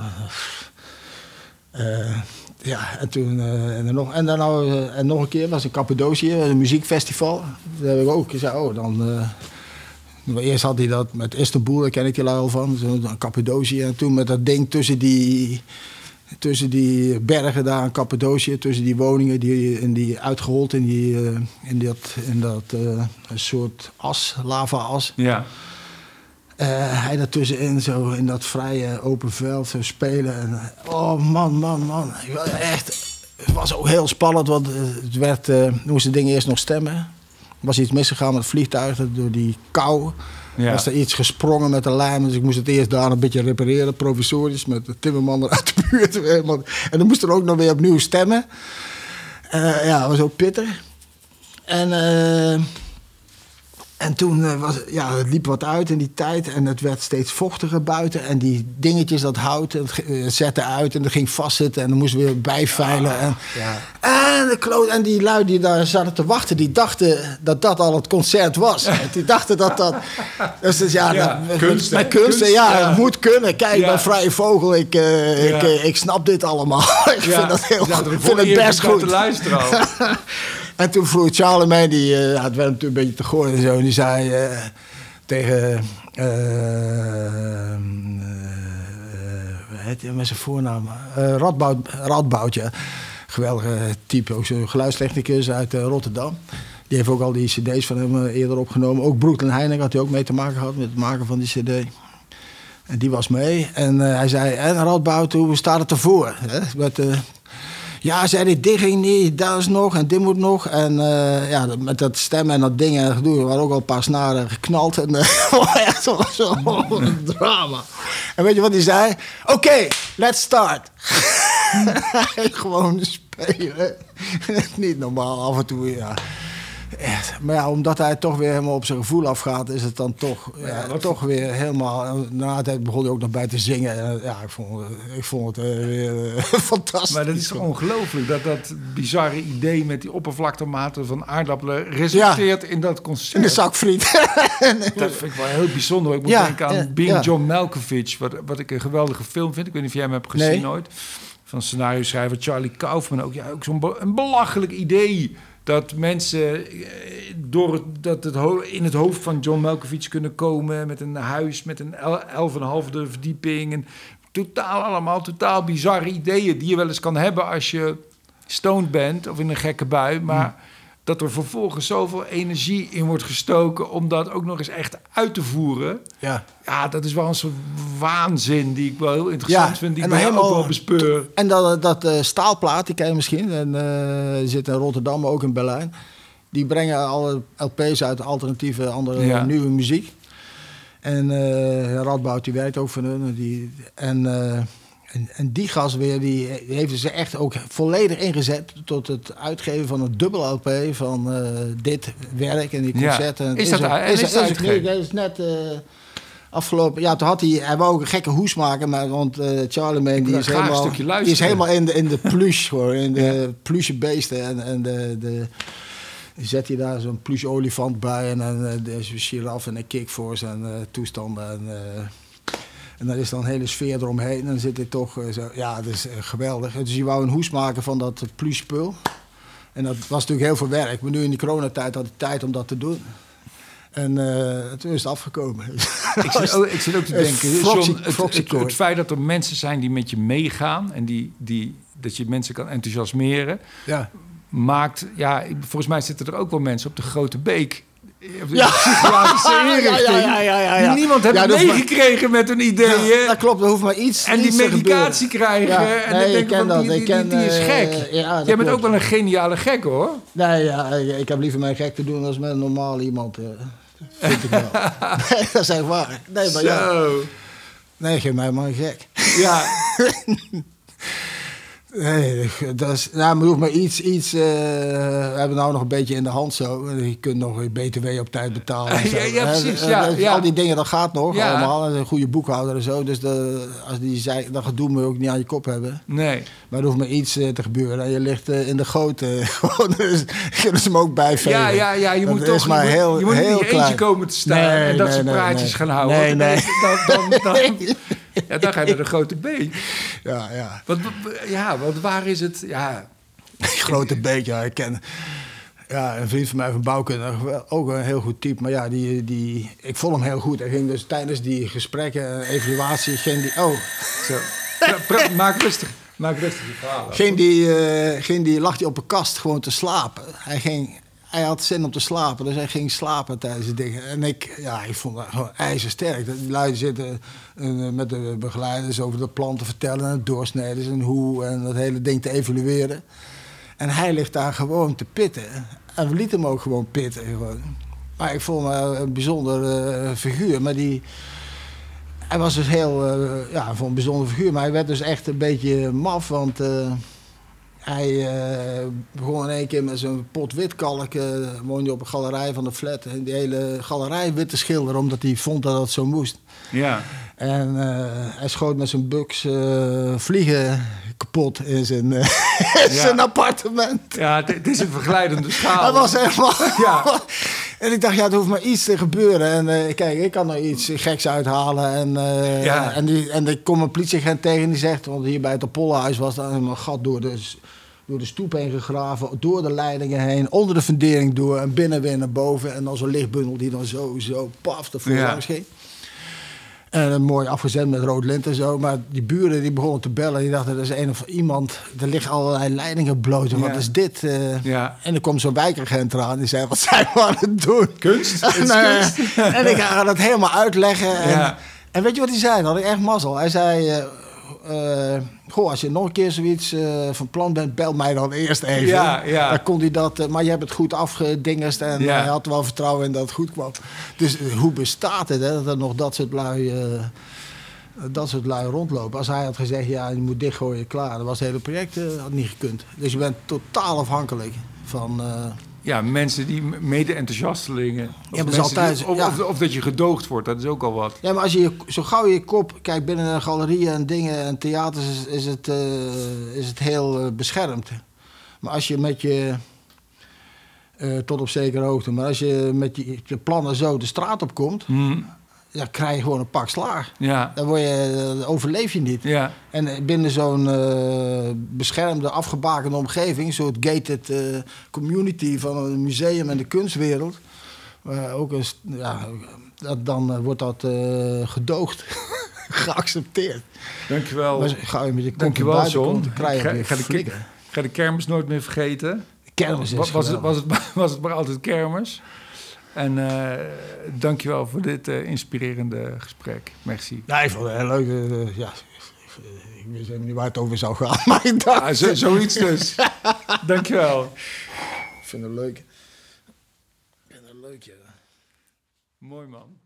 eh, ja, en toen en, dan nog, en, dan nou, en nog een keer was in Cappadocië, een muziekfestival. Daar heb ik ook gezegd, oh, dan. eerst had hij dat met Istanbul, daar ken ik lui al van, Cappadocië. En toen met dat ding tussen die, tussen die bergen daar in Cappadocië, tussen die woningen, die, in die uitgehold in, die, eh, in dat, in dat eh, soort as, lava-as. Ja. Eh, hij daartussenin, zo in dat vrije open veld, zo spelen. En, eh, oh man, man, man. Echt, het was ook heel spannend, want eh, het werd, eh moesten dingen eerst nog stemmen. Er was iets misgegaan met het vliegtuig, door die kou. Ja. Was er iets gesprongen met de lijm, dus ik moest het eerst daar een beetje repareren, provisorisch, met de timmerman eruit de buurt. En dan moest er ook nog weer opnieuw stemmen. Eh, ja, dat was ook pittig. En... eh, en toen eh, was, ja, het liep wat uit in die tijd en het werd steeds vochtiger buiten. En die dingetjes, dat hout, het eh, zette uit en dat ging vastzitten en dan moesten we weer bijveilen. En, en, de kloot, en die lui die daar zaten te wachten, die dachten dat dat al het concert was. die dachten dat dat... Dus, dus ja, Ja, dat, kunst, met kunst, Kunst, ja, ja. het moet kunnen. Kijk, Ja. ben vrije vogel, ik, eh, ik, Ja. ik snap dit allemaal. ik Ja, vind dat heel goed. Ik vind het best goed. te luisteren. En toen vroeg Charlemagne, die eh, ja, het werd natuurlijk een beetje te gooien en zo. En die zei eh, tegen... eh, eh, hij met zijn voornaam? Radboud, Radboud, Geweldige type, ook zo'n geluidstechnicus uit Rotterdam. Die heeft ook al die cd's van hem eerder opgenomen. Ook Brooklyn Heineck had hij ook mee te maken gehad met het maken van die cd. En die was mee. En hij zei, en Radboud, hoe staat het ervoor? Hè? Ja, zei hij, dit ging niet, dat is nog en dit moet nog. En eh, ja, met dat stemmen en dat ding en gedoe, er waren ook al een paar snaren geknald. En eh, echt zo'n zo, drama. En weet je wat hij zei? Oké, let's start. Gewoon spelen. niet normaal, af en toe, ja. Maar ja, omdat hij toch weer helemaal op zijn gevoel afgaat, is het dan toch, ja, toch weer helemaal. Na tijd begon hij ook nog bij te zingen. En, ja, ik vond, ik vond het eh, weer eh, fantastisch. Maar dat is toch ongelooflijk dat dat bizarre idee met die oppervlaktematen van aardappelen resulteert in dat concert. In de zakfriet. Dat vind ik wel heel bijzonder. Ik moet denken aan Being. John Malkovich, wat, wat ik een geweldige film vind. Ik weet niet of jij hem hebt gezien Nee. ooit. Van scenario schrijver Charlie Kaufman. Ook, ja, ook zo'n be- een belachelijk idee. Dat mensen eh, door het, dat het in het hoofd van John Malkovich kunnen komen met een huis met een el- elf en een halve verdieping. En totaal allemaal totaal bizarre ideeën die je wel eens kan hebben als je stoned bent of in een gekke bui. Maar dat er vervolgens zoveel energie in wordt gestoken om dat ook nog eens echt uit te voeren. ja. Ja, dat is wel een soort waanzin die ik wel heel interessant Ja, vind. Die ik bij hem ook wel bespeur. En dat, dat eh, staalplaat, die ken je misschien. En, eh, zit in Rotterdam, maar ook in Berlijn. Die brengen alle LP's uit alternatieve, andere Ja. nieuwe muziek. En eh Radboud, die werkt ook voor hun. Die, en, en, en die gast weer, die heeft ze echt ook volledig ingezet... tot het uitgeven van een dubbel LP van eh, dit werk en die concerten. Is dat en is het er- uitgegeven? nee, dat is net... eh, Afgelopen, ja, toen had hij, hij wou ook een gekke hoes maken, maar want eh Charlemagne die is helemaal, die is helemaal in de, in de plush, hoor, in de pluche beesten en, en de, de zet hij daar zo'n pluche olifant bij en dan de giraf en een kickforce en toestanden en, en dan is dan een hele sfeer eromheen en dan zit hij toch eh, zo, ja, dat is eh, geweldig. Dus je wou een hoes maken van dat pluche spul en dat was natuurlijk heel veel werk, maar nu in die coronatijd had hij tijd om dat te doen. En eh, toen is het afgekomen. Ik zit, ook, ik zit ook te denken, John, het, het, het feit dat er mensen zijn die met je meegaan... en die, die, dat je mensen kan enthousiasmeren... ja. maakt... Ja, ik- volgens mij zitten er ook wel mensen op de Grote Beek... Ja. Ja, ja, ja, ja, ja, ja. Die niemand heeft meegekregen met hun ideeën... Ja, dat klopt, er hoeft maar iets En die iets te medicatie krijgen. Ja, en nee, ik denk ken van, dat. die, Ik die, is eh, gek. Jij bent ook wel een geniale gek, hoor. Nee, ja, ik, heb liever mij gek te doen als met een normaal iemand. eh, vind ik wel. nee, dat is echt waar. Nee, maar ja. Zo. Nee, geef mij maar een gek. Ja, Nee, dat is, nou, maar hoeft maar iets, iets eh, we hebben nou nog een beetje in de hand zo. Je kunt nog je BTW op tijd betalen. en zo. Ja, precies, eh, ja, ja. Al die dingen, dat gaat nog Ja. allemaal. En Een goede boekhouder en zo. Dus de, als die zei, dat gedoe moet je ook niet aan je kop hebben. nee. Maar er hoeft maar iets eh, te gebeuren. En je ligt in de goot. gewoon, dus kunnen ze hem ook bijvegen. Ja, ja, ja, je Dat moet toch maar je moet, heel- je moet niet heel in je eentje klein. komen te staan Nee, en dat nee, soort nee, praatjes nee. gaan houden. Nee, nee. Dan, dan, dan, ja, dan ga je naar de grote B. Ja, ja. Wat, ja, want waar is het? Ja, Grote beetje, ja, ik ken... Ja, een vriend van mij van bouwkunde, ook een heel goed type. Maar ja, die, die, ik vond hem heel goed. Hij ging dus tijdens die gesprekken, eh, evaluatie, ging die... Oh, zo. Maak rustig. Maak rustig je verhaal. af. ging die, ging die, lag hij op een kast gewoon te slapen. Hij, ging, hij had zin om te slapen, dus hij ging slapen tijdens het ding. En ik, ja, ik vond dat gewoon ijzersterk. Die lui zitten eh, met de begeleiders over de plan te vertellen... en het doorsneden en hoe en dat hele ding te evalueren. En hij ligt daar gewoon te pitten. En we lieten hem ook gewoon pitten. Gewoon. Maar ik vond hem eh, een bijzonder eh, figuur. Maar die... Hij was dus heel, eh, ja, voor een bijzonder figuur. Maar hij werd dus echt een beetje maf, want hij eh, begon in één keer met zo'n pot witkalk. eh woonde op een galerij van de flat. En die hele galerij wit te schilderen, omdat hij vond dat dat zo moest. Ja. En eh, hij schoot met zijn buks vliegen kapot in zijn, in Ja. zijn appartement. Ja, het, is een verglijdende schaal. Hij was helemaal... Ja. En ik dacht, ja, er hoeft maar iets te gebeuren. En kijk, ik kan er iets geks uithalen. En, Ja. en, die, en er komt een politieagent tegen en die zegt... want hier bij het Apollohuis was daar een gat door de, s- door de stoep heen gegraven... door de leidingen heen, onder de fundering door... en binnen weer naar boven. En dan zo'n lichtbundel die dan zo, zo paf ervoor Ja. langs ging. En een mooi afgezet met rood lint en zo. Maar die buren die begonnen te bellen. Die dachten, er is een of iemand... Er liggen allerlei leidingen bloot. Wat Ja. is dit? eh? Ja. En er komt zo'n wijkagent eraan. Die zei, wat zijn we aan het doen? Kunst? En, kunst. en ik ga dat helemaal uitleggen. En, Ja. en weet je wat hij zei? Dan had ik echt mazzel. Hij zei... eh, goh, als je nog een keer zoiets eh, van plan bent, bel mij dan eerst even. Ja, ja. Dan kon hij dat, eh, maar je hebt het goed afgedingest en Ja. hij had wel vertrouwen in dat het goed kwam. Dus hoe bestaat het hè, dat er nog dat soort lui, dat soort lui rondlopen? Als hij had gezegd, ja, je moet dichtgooien, klaar. Dan was het hele project had niet gekund. Dus je bent totaal afhankelijk van... Ja, mensen die mede-enthousiastelingen. Of, maar dat is die- of, ja. of, of dat je gedoogd wordt, dat is ook al wat. Ja, maar als je je- zo gauw je kop... Kijk, binnen een galerieën en dingen en theaters is, is, het, eh, is het heel eh, beschermd. Maar als je met je... eh, tot op zekere hoogte. Maar als je met je, je plannen zo de straat op komt... Hm, Ja, krijg je gewoon een pak slaag. Ja, Dan word je, eh, overleef je niet. ja, En eh, binnen zo'n eh, beschermde, afgebakende omgeving... een soort gated community van een museum en de kunstwereld... ook een, ja, dat, dan wordt dat gedoogd, geaccepteerd. dankjewel. Maar ga je met kop Dankjewel, John. Ik je ga, ga de, ga de kermis nooit meer vergeten. Kermis is was, was, het, geweldig. was, het, was het maar altijd kermis. En eh dankjewel voor dit eh, inspirerende gesprek. Merci. Ja, ik vond het heel leuk. eh, ja, ik wist helemaal niet waar het over zou gaan. Maar ik dacht, zo, zoiets dus. dankjewel. ik vind het leuk. Ik vind het leuk, ja. Mooi man.